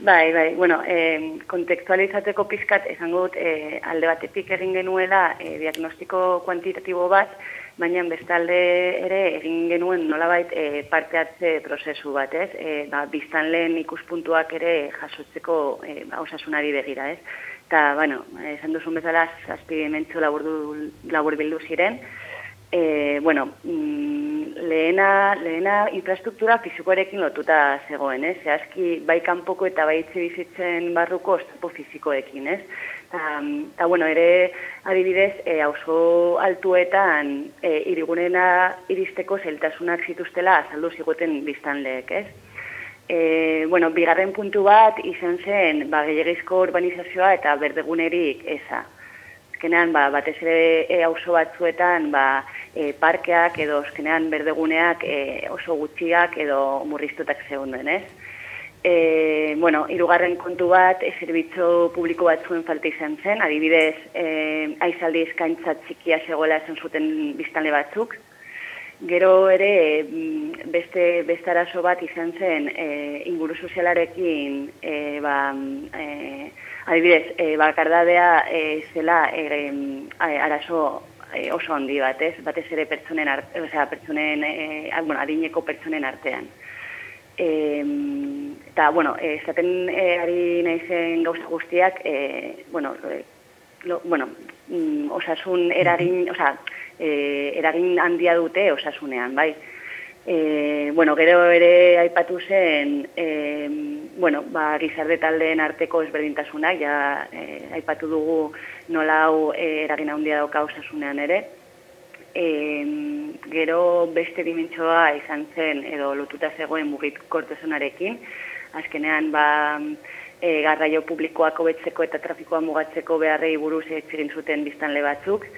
Bai, bai, bueno, eh, kontekstualizateko pizkat esango dut eh, alde batetik egin genuela eh, diagnostiko kuantitatibo bat, baina bestalde ere egin genuen nolabait eh, parte hartze prozesu bat, ez? Eh, ba, biztanleen ikuspuntuak ere jasotzeko eh, ba, osasunari begira, ez? Eta, bueno, esan duzun bezala, zazpi dimentsio laburdu, laburbildu ziren, E, bueno, mm, lehena, lehena infrastruktura fizikoarekin lotuta zegoen, ez? Zehazki, bai kanpoko eta bai etxe bizitzen barruko oztopo fizikoekin, ez? Ta, ta, bueno, ere adibidez, e, auzo altuetan e, irigunena iristeko zeltasunak zituztela azaldu ziguten biztanleek, ez? E, bueno, bigarren puntu bat izan zen, ba, gehiagizko urbanizazioa eta berdegunerik eza. Azkenean, ba, batez ere e, auzo batzuetan, ba, e, parkeak edo azkenean berdeguneak e, oso gutxiak edo murriztutak zeunden, ez? E, bueno, hirugarren kontu bat, e, zerbitzu publiko batzuen falta izan zen, adibidez, e, aizaldi eskaintza txikia zegoela esan zuten biztanle batzuk, Gero ere mm, beste beste arazo bat izan zen e, inguru sozialarekin e, ba, e, adibidez e, bakardadea e, zela e, e, arazo e, oso handi bat, ez? Batez ere pertsonen art, osea, pertsonen e, bueno, adineko pertsonen artean. E, eta, bueno, e, esaten e, ari naizen gauza guztiak, e, bueno, e, lo, bueno, mm, osasun eragin, osea, e, eragin handia dute osasunean, bai. E, bueno, gero ere aipatu zen, e, bueno, ba, gizarte taldeen arteko ezberdintasunak, ja e, aipatu dugu nola hau e, eragin handia dauka osasunean ere. E, gero beste dimentsoa izan zen, edo lotuta zegoen mugikortasunarekin, azkenean ba, e, garraio publikoak hobetzeko eta trafikoa mugatzeko beharrei buruz egin zuten biztanle batzuk,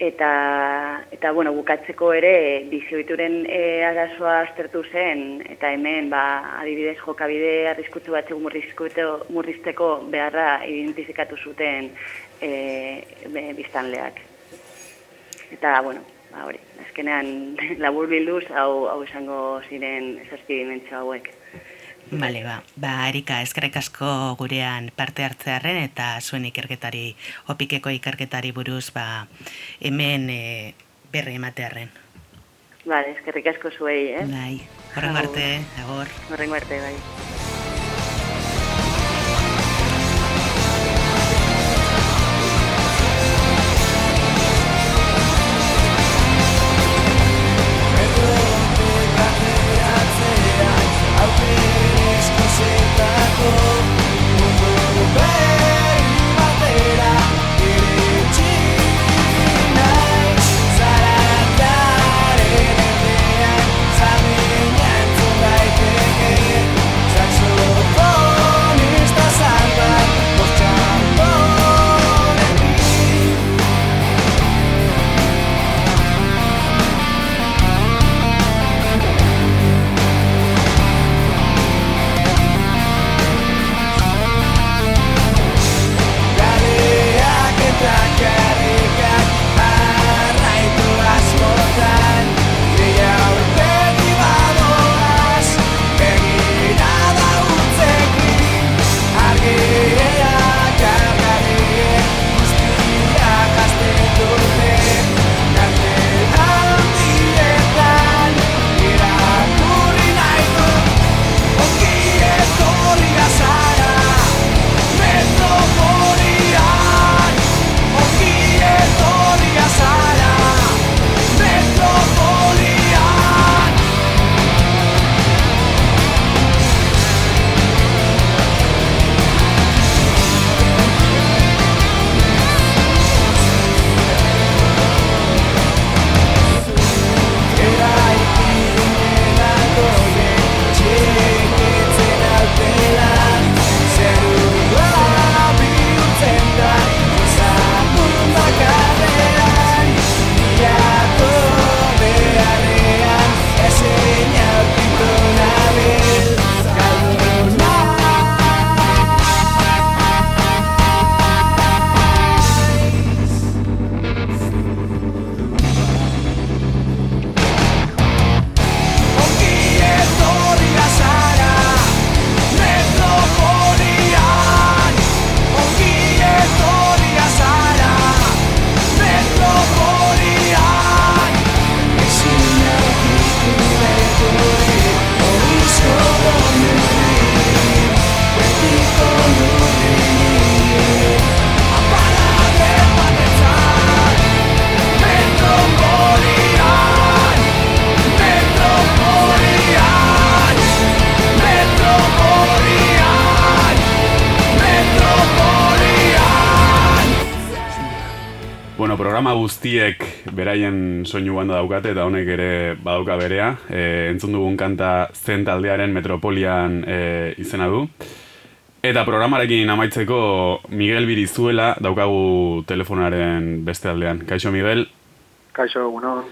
eta, eta bueno, bukatzeko ere bizioituren e, arazoa aztertu zen, eta hemen ba, adibidez jokabide arriskutsu batzuk murrizkuto- murrizteko beharra identifikatu zuten e, be, biztanleak. Eta, bueno, ba, hori, azkenean labur bilduz hau, hau esango ziren zazpi dimentsio hauek.
Bale, ba, ba, Erika, eskerrik asko gurean parte hartzearen eta zuen ikerketari, opikeko ikerketari buruz, ba, hemen e, berri ematearren.
Bale, eskerrik asko zuei, eh?
Bai, horrengo arte, agor.
Horrengo arte, bai.
Programa guztiek beraien soinu banda daukate eta honek ere badauka berea. E, entzun dugun kanta zen taldearen Metropolian e, izena du. Eta programarekin amaitzeko Miguel Birizuela daukagu telefonaren beste aldean. Kaixo Miguel?
Kaixo, egunon.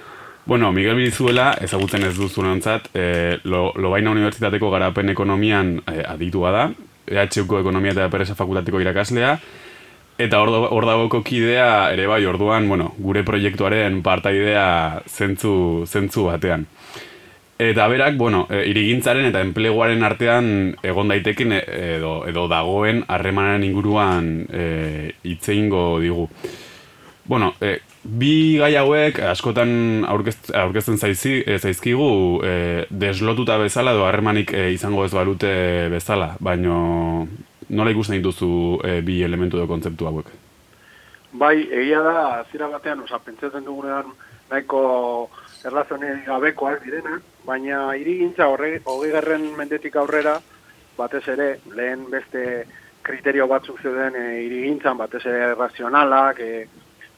Bueno, Miguel Birizuela, ezagutzen ez duzu nontzat, e, lo, Lobaina Unibertsitateko garapen ekonomian e, aditua da, EHUko ekonomia eta peresa fakultateko irakaslea, eta hor, dagoko kidea ere bai, orduan, bueno, gure proiektuaren partaidea zentzu, zentzu batean. Eta berak, bueno, e, irigintzaren eta enpleguaren artean egon daiteken e, edo, edo dagoen harremanen inguruan e, itzeingo digu. Bueno, e, bi gai hauek askotan aurkez, aurkezten zaizi, e, zaizkigu e, deslotuta bezala edo harremanik e, izango ez balute bezala, baino nola ikusten dituzu e, bi elementu edo kontzeptu hauek?
Bai, egia da, zira batean, oza, pentsatzen dugunean nahiko erlazioen gabekoak direna, baina hirigintza horre, hogei garren mendetik aurrera, batez ere, lehen beste kriterio batzuk zeuden e, hirigintzan, batez ere razionalak, e,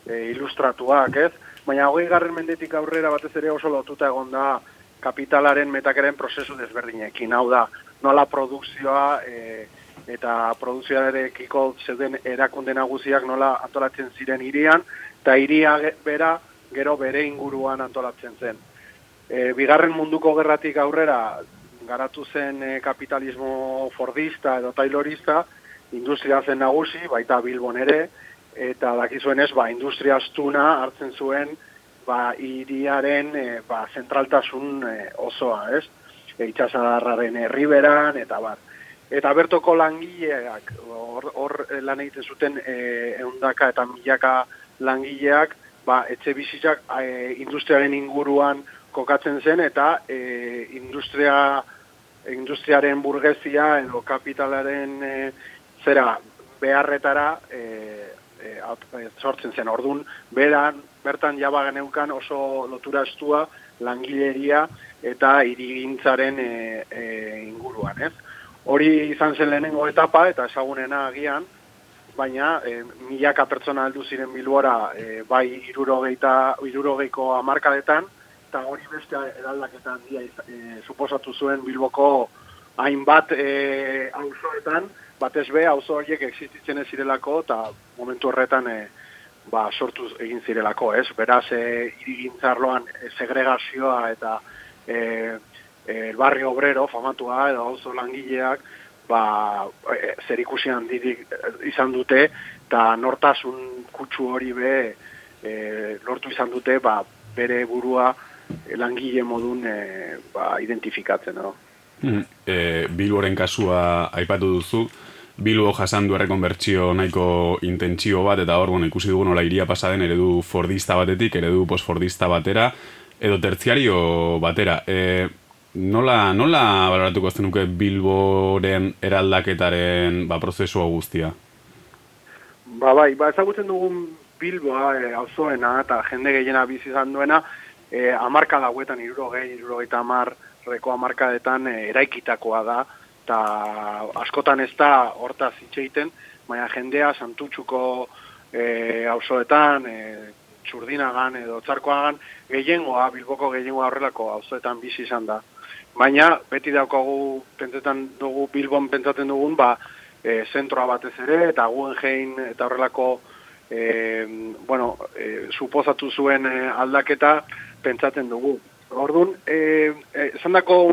e, ilustratuak, ez? Baina hogei garren mendetik aurrera batez ere oso lotuta egon da kapitalaren metakeren prozesu desberdinekin. Hau da, nola produkzioa e, eta produkzioarekiko zeuden erakunde nagusiak nola antolatzen ziren hirian, eta hiria bera gero bere inguruan antolatzen zen. E, bigarren munduko gerratik aurrera garatu zen e, kapitalismo fordista edo taylorista, industria zen nagusi, baita Bilbon ere, eta dakizuenez, ba, industria astuna hartzen zuen ba, iriaren e, ba, zentraltasun e, osoa, ez? E, itxasadarraren herriberan, eta bar. Eta bertoko langileak, hor, hor eh, lan egiten zuten e, eundaka eta milaka langileak, ba, etxe bizitzak e, industriaren inguruan kokatzen zen, eta e, industria, industriaren burgezia edo kapitalaren e, zera beharretara e, e, sortzen zen. Ordun beran, bertan jaba geneukan oso lotura estua langileria eta irigintzaren e, e, inguruan, ez? Hori izan zen lehenengo etapa eta ezagunena agian, baina e, milaka pertsona heldu ziren bilbora e, bai irurogeita, irurogeiko amarkadetan, eta hori beste eraldaketa handia e, suposatu zuen bilboko hainbat e, auzoetan, batez be auzo horiek existitzen ez zirelako, eta momentu horretan e, ba, sortu egin zirelako, ez? Beraz, e, irigintzarloan e, segregazioa eta e, e, el barrio obrero, famatua, edo auzo langileak, ba, e, zer ikusi handirik e, izan dute, eta nortasun kutsu hori be e, lortu izan dute, ba, bere burua e, langile modun e, ba, identifikatzen, no?
Mm. E, Bilboren kasua aipatu duzu, Bilbo jasan du errekonbertsio nahiko intentsio bat, eta hor, bueno, ikusi dugu nola iria pasaden eredu fordista batetik, eredu postfordista batera, edo tertziario batera. E, nola, nola baloratuko zenuke Bilboren eraldaketaren ba, prozesua guztia?
Ba, bai, ba, ezagutzen dugun Bilboa, e, auzoena eta jende gehiena bizi izan duena, e, amarka dauetan, irurogei, irurogeita amar, reko amarkadetan e, eraikitakoa da, eta askotan ez da hortaz itxeiten, baina jendea santutxuko e, auzoetan, e, txurdinagan edo txarkoagan, gehiengoa, Bilboko gehiengoa horrelako auzoetan bizi izan da. Baina, beti daukagu, pentsetan dugu, Bilbon pentsatzen dugun, ba, e, zentroa batez ere, eta Guggenheim eta horrelako e, bueno, e, suposatu zuen e, aldaketa pentsatzen dugu. Orduan, e, e,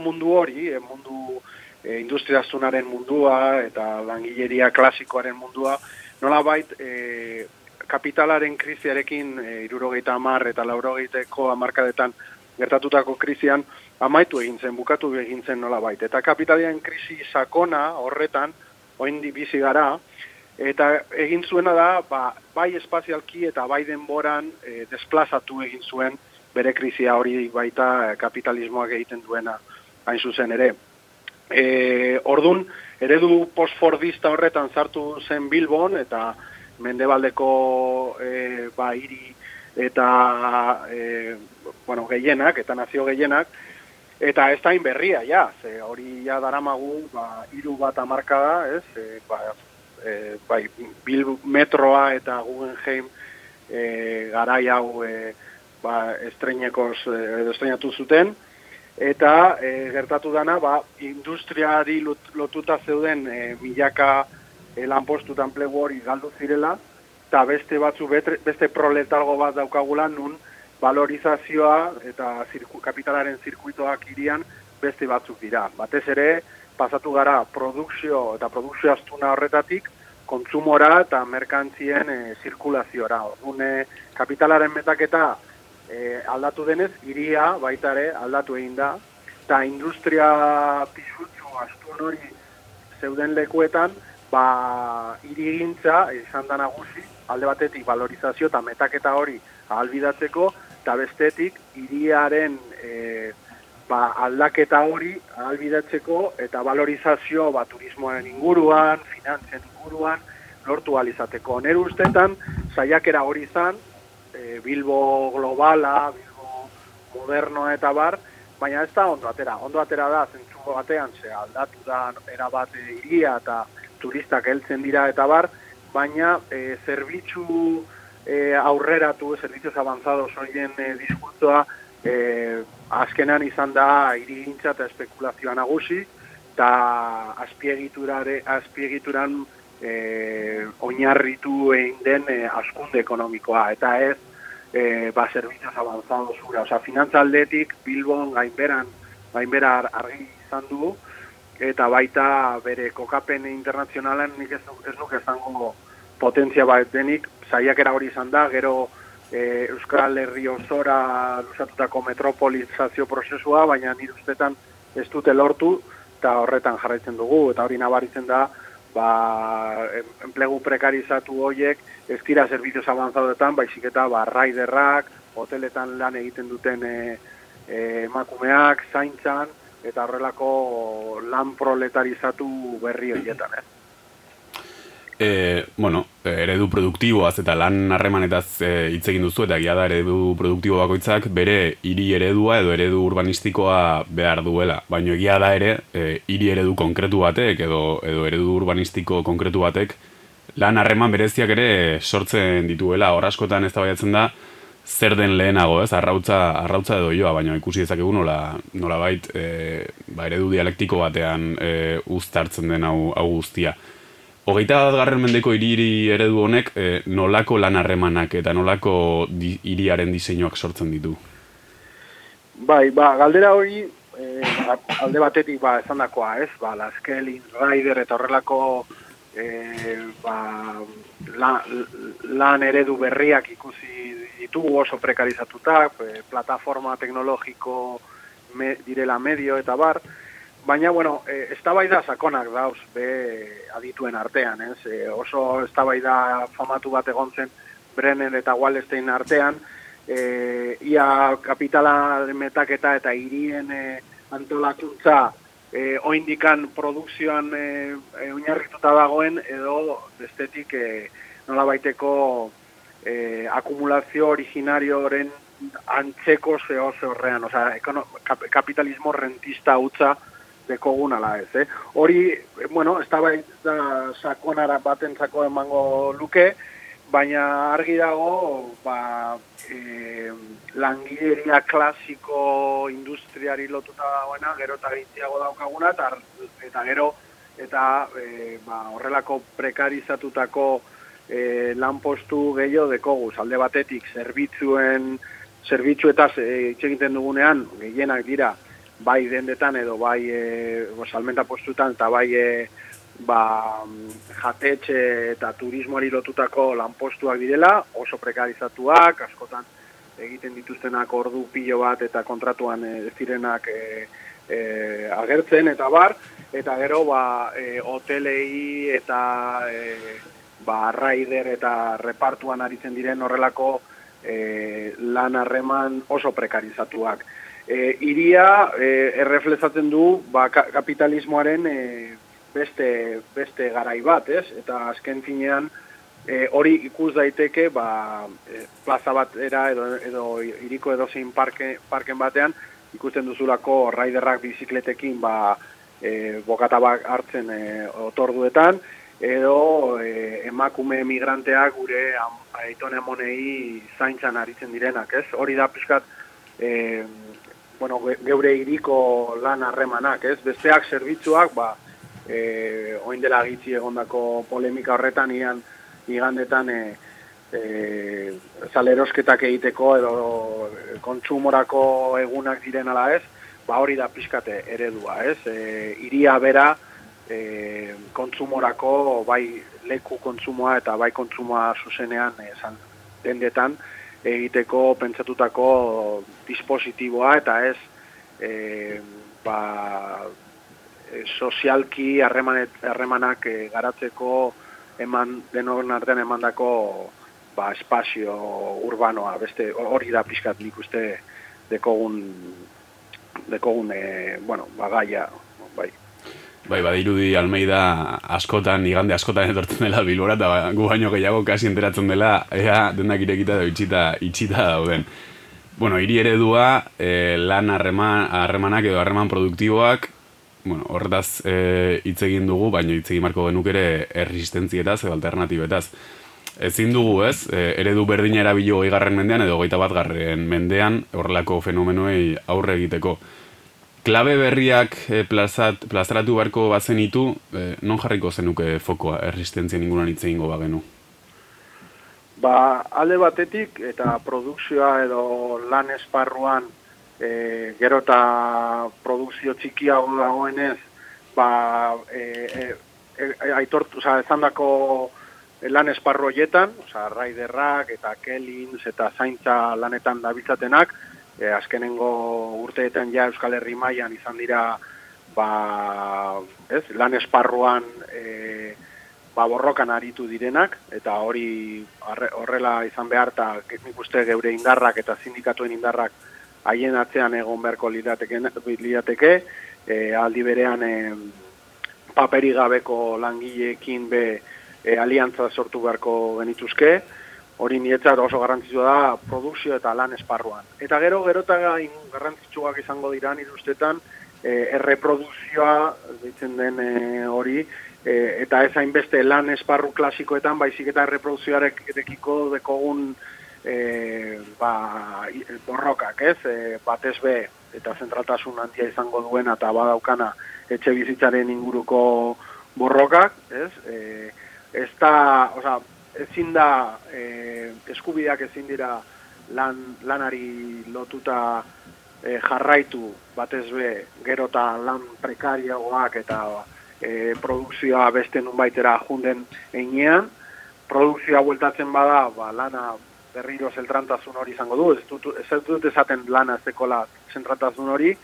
mundu hori, e, mundu e, industriaztunaren mundua eta langileria klasikoaren mundua, nola bait, e, kapitalaren kriziarekin e, irurogeita amar eta laurogeiteko amarkadetan gertatutako krizian amaitu egin zen, bukatu egin zen nola bait. Eta kapitalaren krisi sakona horretan, oindi bizi gara, eta egin zuena da, ba, bai espazialki eta bai denboran e, desplazatu egin zuen bere krizia hori baita e, kapitalismoak egiten duena hain zuzen ere. E, ordun eredu postfordista horretan sartu zen Bilbon eta mendebaldeko e, ba, hiri eta e, bueno, gehienak eta nazio gehienak eta ez da berria ja, ze hori ja daramagu ba, hiru bat amarka da, ez? E, ba, e, bai, Bilbo metroa eta Guggenheim e, garai hau e, ba, estreinekoz e, edo estreinatu zuten, eta e, gertatu dana, ba, industriari lot- lotuta zeuden e, milaka e, lanpostu eta enplegu hori galdu zirela, eta beste batzu betre, beste proletargo bat daukagula nun valorizazioa eta zirku, kapitalaren zirkuitoak irian beste batzuk dira. Batez ere, pasatu gara produkzio eta produkzio astuna horretatik, kontsumora eta merkantzien e, zirkulaziora. Orduan, e, kapitalaren metaketa e, aldatu denez, iria baita ere aldatu egin da, eta industria pisutsu astun hori zeuden lekuetan, ba, irigintza izan da nagusi, alde batetik valorizazio eta metaketa hori ahalbidatzeko, eta bestetik hiriaren e, ba, aldaketa hori ahalbidatzeko eta valorizazio ba, turismoaren inguruan, finantzen inguruan, lortu alizateko. Nere ustetan, saiakera hori izan, e, Bilbo globala, Bilbo modernoa eta bar, baina ez da ondo atera. Ondo atera da, zentzu batean, ze aldatu da erabat iria eta turistak heltzen dira eta bar, baina e, zerbitzu e, aurreratu, servicios avanzados horien e, diskurtsoa, e, azkenan izan da irigintza eta espekulazioa nagusi, eta azpiegiturare, azpiegituran e, oinarritu egin den e, askunde ekonomikoa, eta ez e, ba, servicios avanzados ura. Osa, finantza aldetik, Bilbon gainberan, gainbera ar- argi izan du, eta baita bere kokapen internazionalan nik ez, ez nuke esango potentzia bat denik, saiakera hori izan da, gero e, Euskal Herri osora lusatutako metropolizazio prozesua, baina nire ustetan ez dute lortu, eta horretan jarraitzen dugu, eta hori nabaritzen da, ba, enplegu prekarizatu horiek ez dira servicios avanzadoetan, baizik eta ba, raiderrak, hoteletan lan egiten duten e, e, emakumeak, zaintzan, eta horrelako lan proletarizatu berri horietan, eh?
E, bueno, e, eredu produktiboaz eta lan harremanetaz e, egin duzu eta egia da eredu produktibo bakoitzak bere hiri eredua edo eredu urbanistikoa behar duela. Baina egia da ere, e, hiri eredu konkretu batek edo, edo eredu urbanistiko konkretu batek lan harreman bereziak ere sortzen dituela. Hor askotan ez da zer den lehenago, ez? Arrautza, arrautza edo joa, baina ikusi dezakegu nola, nola bait, e, ba, eredu dialektiko batean e, uztartzen den hau, hau guztia. Hogeita bat garren mendeko hiri eredu honek e, nolako lan harremanak eta nolako di, hiriaren diseinuak sortzen ditu.
Bai, ba, galdera hori eh, alde batetik ba, esan dakoa, ez? Ba, Laskelin, Rider eta horrelako eh, ba, la, lan eredu berriak ikusi ditugu oso prekarizatuta, plataforma teknologiko me, direla medio eta bar, Baina, bueno, e, eztabaida sakonak dauz, be adituen artean, ez? E, oso eztabaida famatu bat egon zen Brenner eta Wallstein artean, e, ia kapitala metaketa eta hirien e, antolakuntza e, oindikan produkzioan e, e, oinarrituta dagoen, edo bestetik e, nola baiteko e, akumulazio originarioren antzeko zeo horrean, osea, ekono, kap, kapitalismo rentista hutza dekogun ala ez, eh? Hori, eh, bueno, ez da sakonara batentzako emango luke, baina argi dago, ba, e, langileria klasiko industriari lotuta dagoena, gero eta gehitziago daukaguna, eta, eta gero, eta e, ba, horrelako prekarizatutako e, lanpostu gehiago dekoguz, alde batetik, zerbitzuen, zerbitzuetaz e, hitz egiten dugunean, gehienak dira, bai dendetan edo bai e, salmenta postutan eta bai e, ba, jatetxe eta turismoari lotutako lanpostuak direla, oso prekarizatuak, askotan egiten dituztenak ordu pilo bat eta kontratuan e, ez direnak e, e, agertzen eta bar, eta gero ba, e, hotelei eta e, ba, raider eta repartuan aritzen diren horrelako e, lan harreman oso prekarizatuak. E, iria e, erreflezatzen du ba, ka- kapitalismoaren e, beste, beste garai bat, ez? Eta azken finean e, hori ikus daiteke ba, e, plaza batera edo, edo iriko edozein parke, parken batean ikusten duzulako raiderrak bizikletekin ba, e, bokata bak hartzen e, otorduetan edo e, emakume migranteak gure am- aiton amonei zaintzan aritzen direnak, ez? Hori da pixkat, e, bueno, ge- geure iriko lan harremanak, ez? Besteak zerbitzuak, ba, e, oin dela gitzi egondako polemika horretan, ian, igandetan, e, e, salerosketak egiteko edo kontsumorako egunak diren ala ez, ba hori da pixkate eredua, ez? E, iria bera e, kontsumorako bai leku kontsumoa eta bai kontsumoa zuzenean esan dendetan egiteko pentsatutako dispositiboa eta ez e, ba, e, sozialki harremanak e, garatzeko eman denon artean emandako ba, espazio urbanoa, beste hori da pixkat nik uste dekogun dekogun e, bueno, bagaia, bai.
Badirudi Almeida askotan, igande askotan etortzen dela Bilbora, eta ba, gu baino gehiago kasi enteratzen dela, ea denak irekita edo itxita, itxita dauden. Bueno, hiri eredua, e, lan harreman, harremanak edo harreman produktiboak, bueno, horretaz e, hitz egin dugu, baina hitz egin marko genuk ere erresistentzietaz edo alternatibetaz. Ezin dugu ez, e, eredu berdina erabilo garren mendean edo goita bat garren mendean horrelako fenomenoei aurre egiteko. Klabe berriak e, plazat, plazaratu beharko bazenitu, e, non jarriko zenuke fokoa erresistentzia inguruan hitz egingo bagenu?
Ba, alde batetik eta produkzioa edo lan esparruan e, gero eta produkzio txikiago dagoenez, ba, e, e, e, aitortu, oza, ezandako lan esparru horietan, oza, raiderrak eta kelins eta zaintza lanetan dabiltzatenak, e, azkenengo urteetan ja Euskal Herri mailan izan dira ba, ez, lan esparruan e, ba, borrokan aritu direnak, eta hori horrela izan behar, eta nik uste geure indarrak eta sindikatuen indarrak haien atzean egon beharko lirateke e, aldi berean e, paperi gabeko langileekin be e, aliantza sortu beharko genituzke, hori niretzat oso garrantzitsua da produkzio eta lan esparruan. Eta gero, gero eta garrantzitsuak izango dira nire ustetan, e, erreprodukzioa, deitzen den e, hori, e, eta ez hainbeste lan esparru klasikoetan, baizik eta erreprodukzioarekiko dekogun e, ba, borrokak, ez? E, batez be, eta zentraltasun handia izango duena eta badaukana etxe bizitzaren inguruko borrokak, ez? E, ez da, oza, ezin da, e, eskubideak ezin dira lan, lanari lotuta e, jarraitu batez be, gero eta lan prekarioak eta e, produkzioa beste nunbaitera junden einean, produkzioa bueltatzen bada, ba, lana berriro zeltrantasun hori izango du, ez dut, ez dut esaten lana ez dekola zentratasun hori,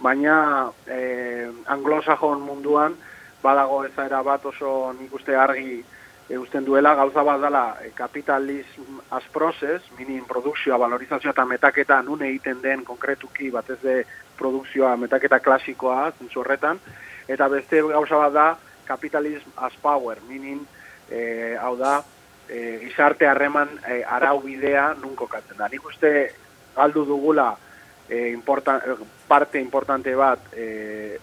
baina e, anglosajon munduan badago ezaera bat oso nik uste argi e, usten duela gauza bat dela e, kapitalism as process, minin produkzioa, valorizazioa eta metaketa nun egiten den konkretuki batez de produkzioa, metaketa klasikoa zentzu horretan, eta beste gauza bat da capitalism as power, minin e, hau da e, gizarte harreman e, arau bidea nun kokatzen da. Nik uste galdu dugula e, importan, parte importante bat e,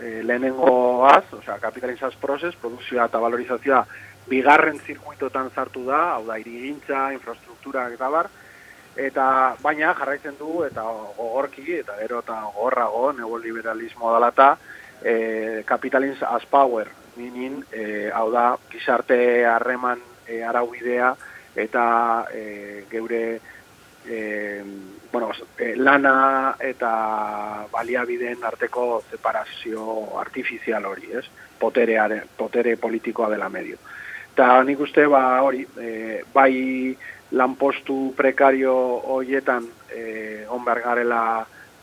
e, lehenengoaz, osea, kapitalizaz process, produkzioa eta valorizazioa bigarren zirkuitotan sartu da, hau da, irigintza, infrastruktura eta bar, eta baina jarraitzen du eta gogorki eta gero eta gogorrago neoliberalismo dela eta e, capitalism as power minin, e, hau da, gizarte harreman e, araubidea eta e, geure e, bueno, e, lana eta baliabideen arteko separazio artifizial hori, ez? Poterearen, potere politikoa dela medio. Eta nik uste, ba, hori, e, bai lanpostu prekario horietan e, on behar garela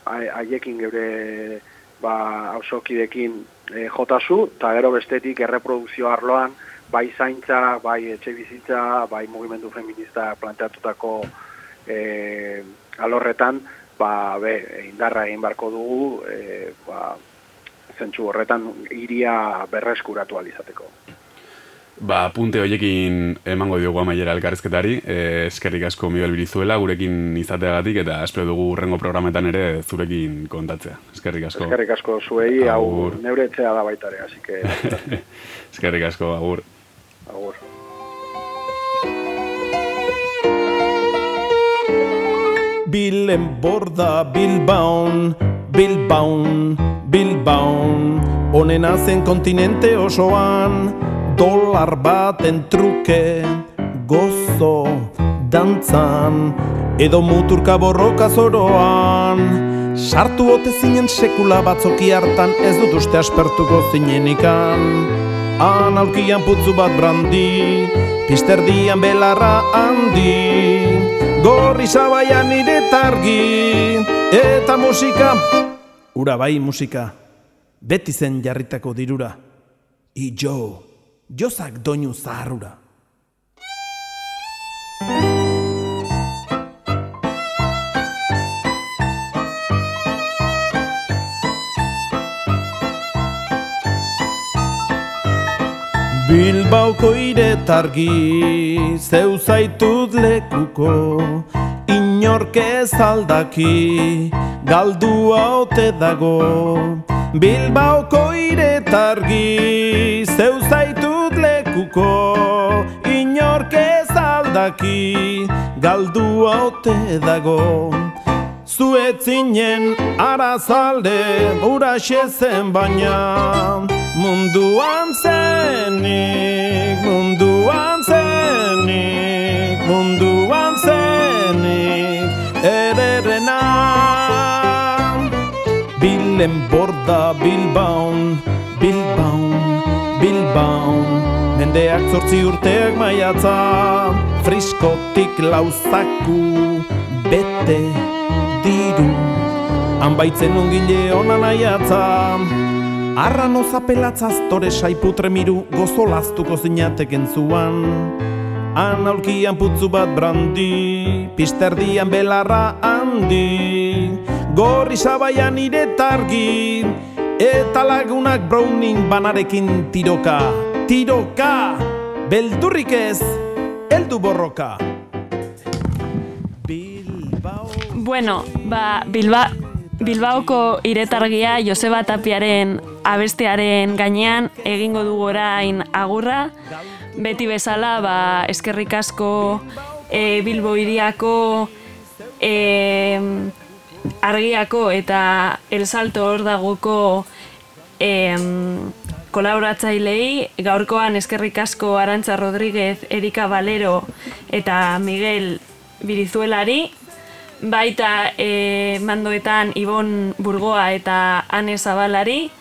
haiekin geure ba, hausokidekin e, jotazu, eta gero bestetik erreprodukzio arloan, bai zaintza, bai etxe bizitza, bai mugimendu feminista planteatutako e, alorretan, ba, be, indarra egin barko dugu, e, ba, zentsu horretan iria berreskuratu alizateko.
Ba, punte horiekin emango diogu amaiera elkarrezketari, e, eskerrik asko Miguel Birizuela gurekin izateagatik eta espero dugu urrengo programetan ere zurekin kontatzea. Eskerrik asko.
Eskerrik asko zuei, hau
Agur.
neure etxea da baitare, así que...
eskerrik asko, agur.
Agur.
Bilen borda Bilbaon, Bilbaon, Bilbaon. Honena zen kontinente osoan Dolar baten truke Gozo dantzan. Edo muturka borroka zoroan Sartu ote zinen sekula batzoki hartan Ez dut uste aspertuko zinenikan Han aurkian putzu bat brandi Pisterdian belarra handi Gorri zabaian nire targi Eta musika. Ura bai musika. Beti zen jarritako dirura. I jo Jozak doinu zaharrura. Bilbaoko iretargi zeu zaitut lekuko Inork ez aldaki galdua ote dago. Bilbaoko iretargi zeu zaitut lekuko Inork ez aldaki galdua ote dago Zuetzinen arazalde uraxe zen baina. Munduan zenik, munduan zenik, munduan zenik Ederrena. Bilen borda Bilbaon, Bilbaon, Bilbaon. Mendeak zortzi urteak maiatza Friskotik lauzaku bete diru. Hanbaitzen ongile onan aiatza Arran ozapelatzaz tore saiputre miru gozo laztuko zinateken zuan Han aulkian putzu bat brandi, pisterdian belarra handi. Gorri sabaian iretargi, eta lagunak browning banarekin tiroka. Tiroka, beldurrik ez, heldu borroka
Bueno, ba, Bilba, Bilbaoko iretargia Joseba Tapiaren abestearen gainean egingo dugu orain agurra. Beti bezala, ba, eskerrik asko e, Bilbo iriako e, argiako eta El Salto hor dagoko e, kolaboratzailei gaurkoan eskerrik asko Arantza Rodríguez, Erika Valero eta Miguel Birizuelari baita e, mandoetan Ibon Burgoa eta Ane Zabalari.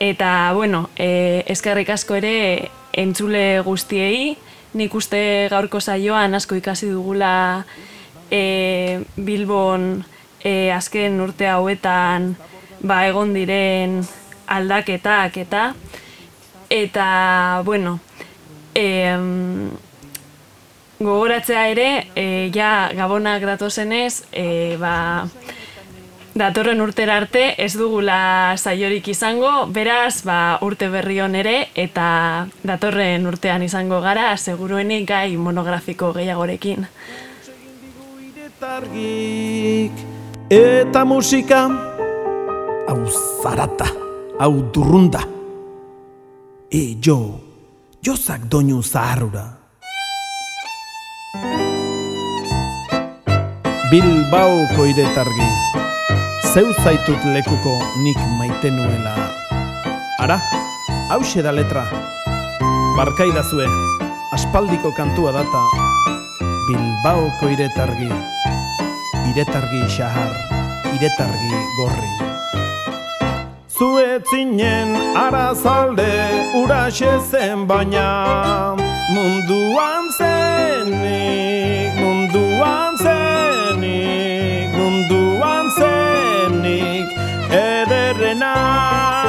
Eta bueno, e, eskerrik asko ere entzule guztiei. Nik uste gaurko saioan asko ikasi dugula e, Bilbon e, azken urte hauetan ba egon diren aldaketak eta eta bueno em, gogoratzea ere, e, ja gabonak datozenez, e, ba, datorren urtera arte ez dugula saiorik izango, beraz, ba, urte berri on ere, eta datorren urtean izango gara, seguruenik gai monografiko gehiagorekin.
Eta musika hau zarata, hau durrunda. E jo, jozak doinu zaharrura. Bilbaoko iretargi Zeu zaitut lekuko nik maite nuela. Ara, hause da letra. Barkaidazue, aspaldiko kantua data. Bilbaoko iretargi Iretargi xahar, iretargi gorri. Zuetzinen arazalde uraxe zen baina Munduan zenik Naná.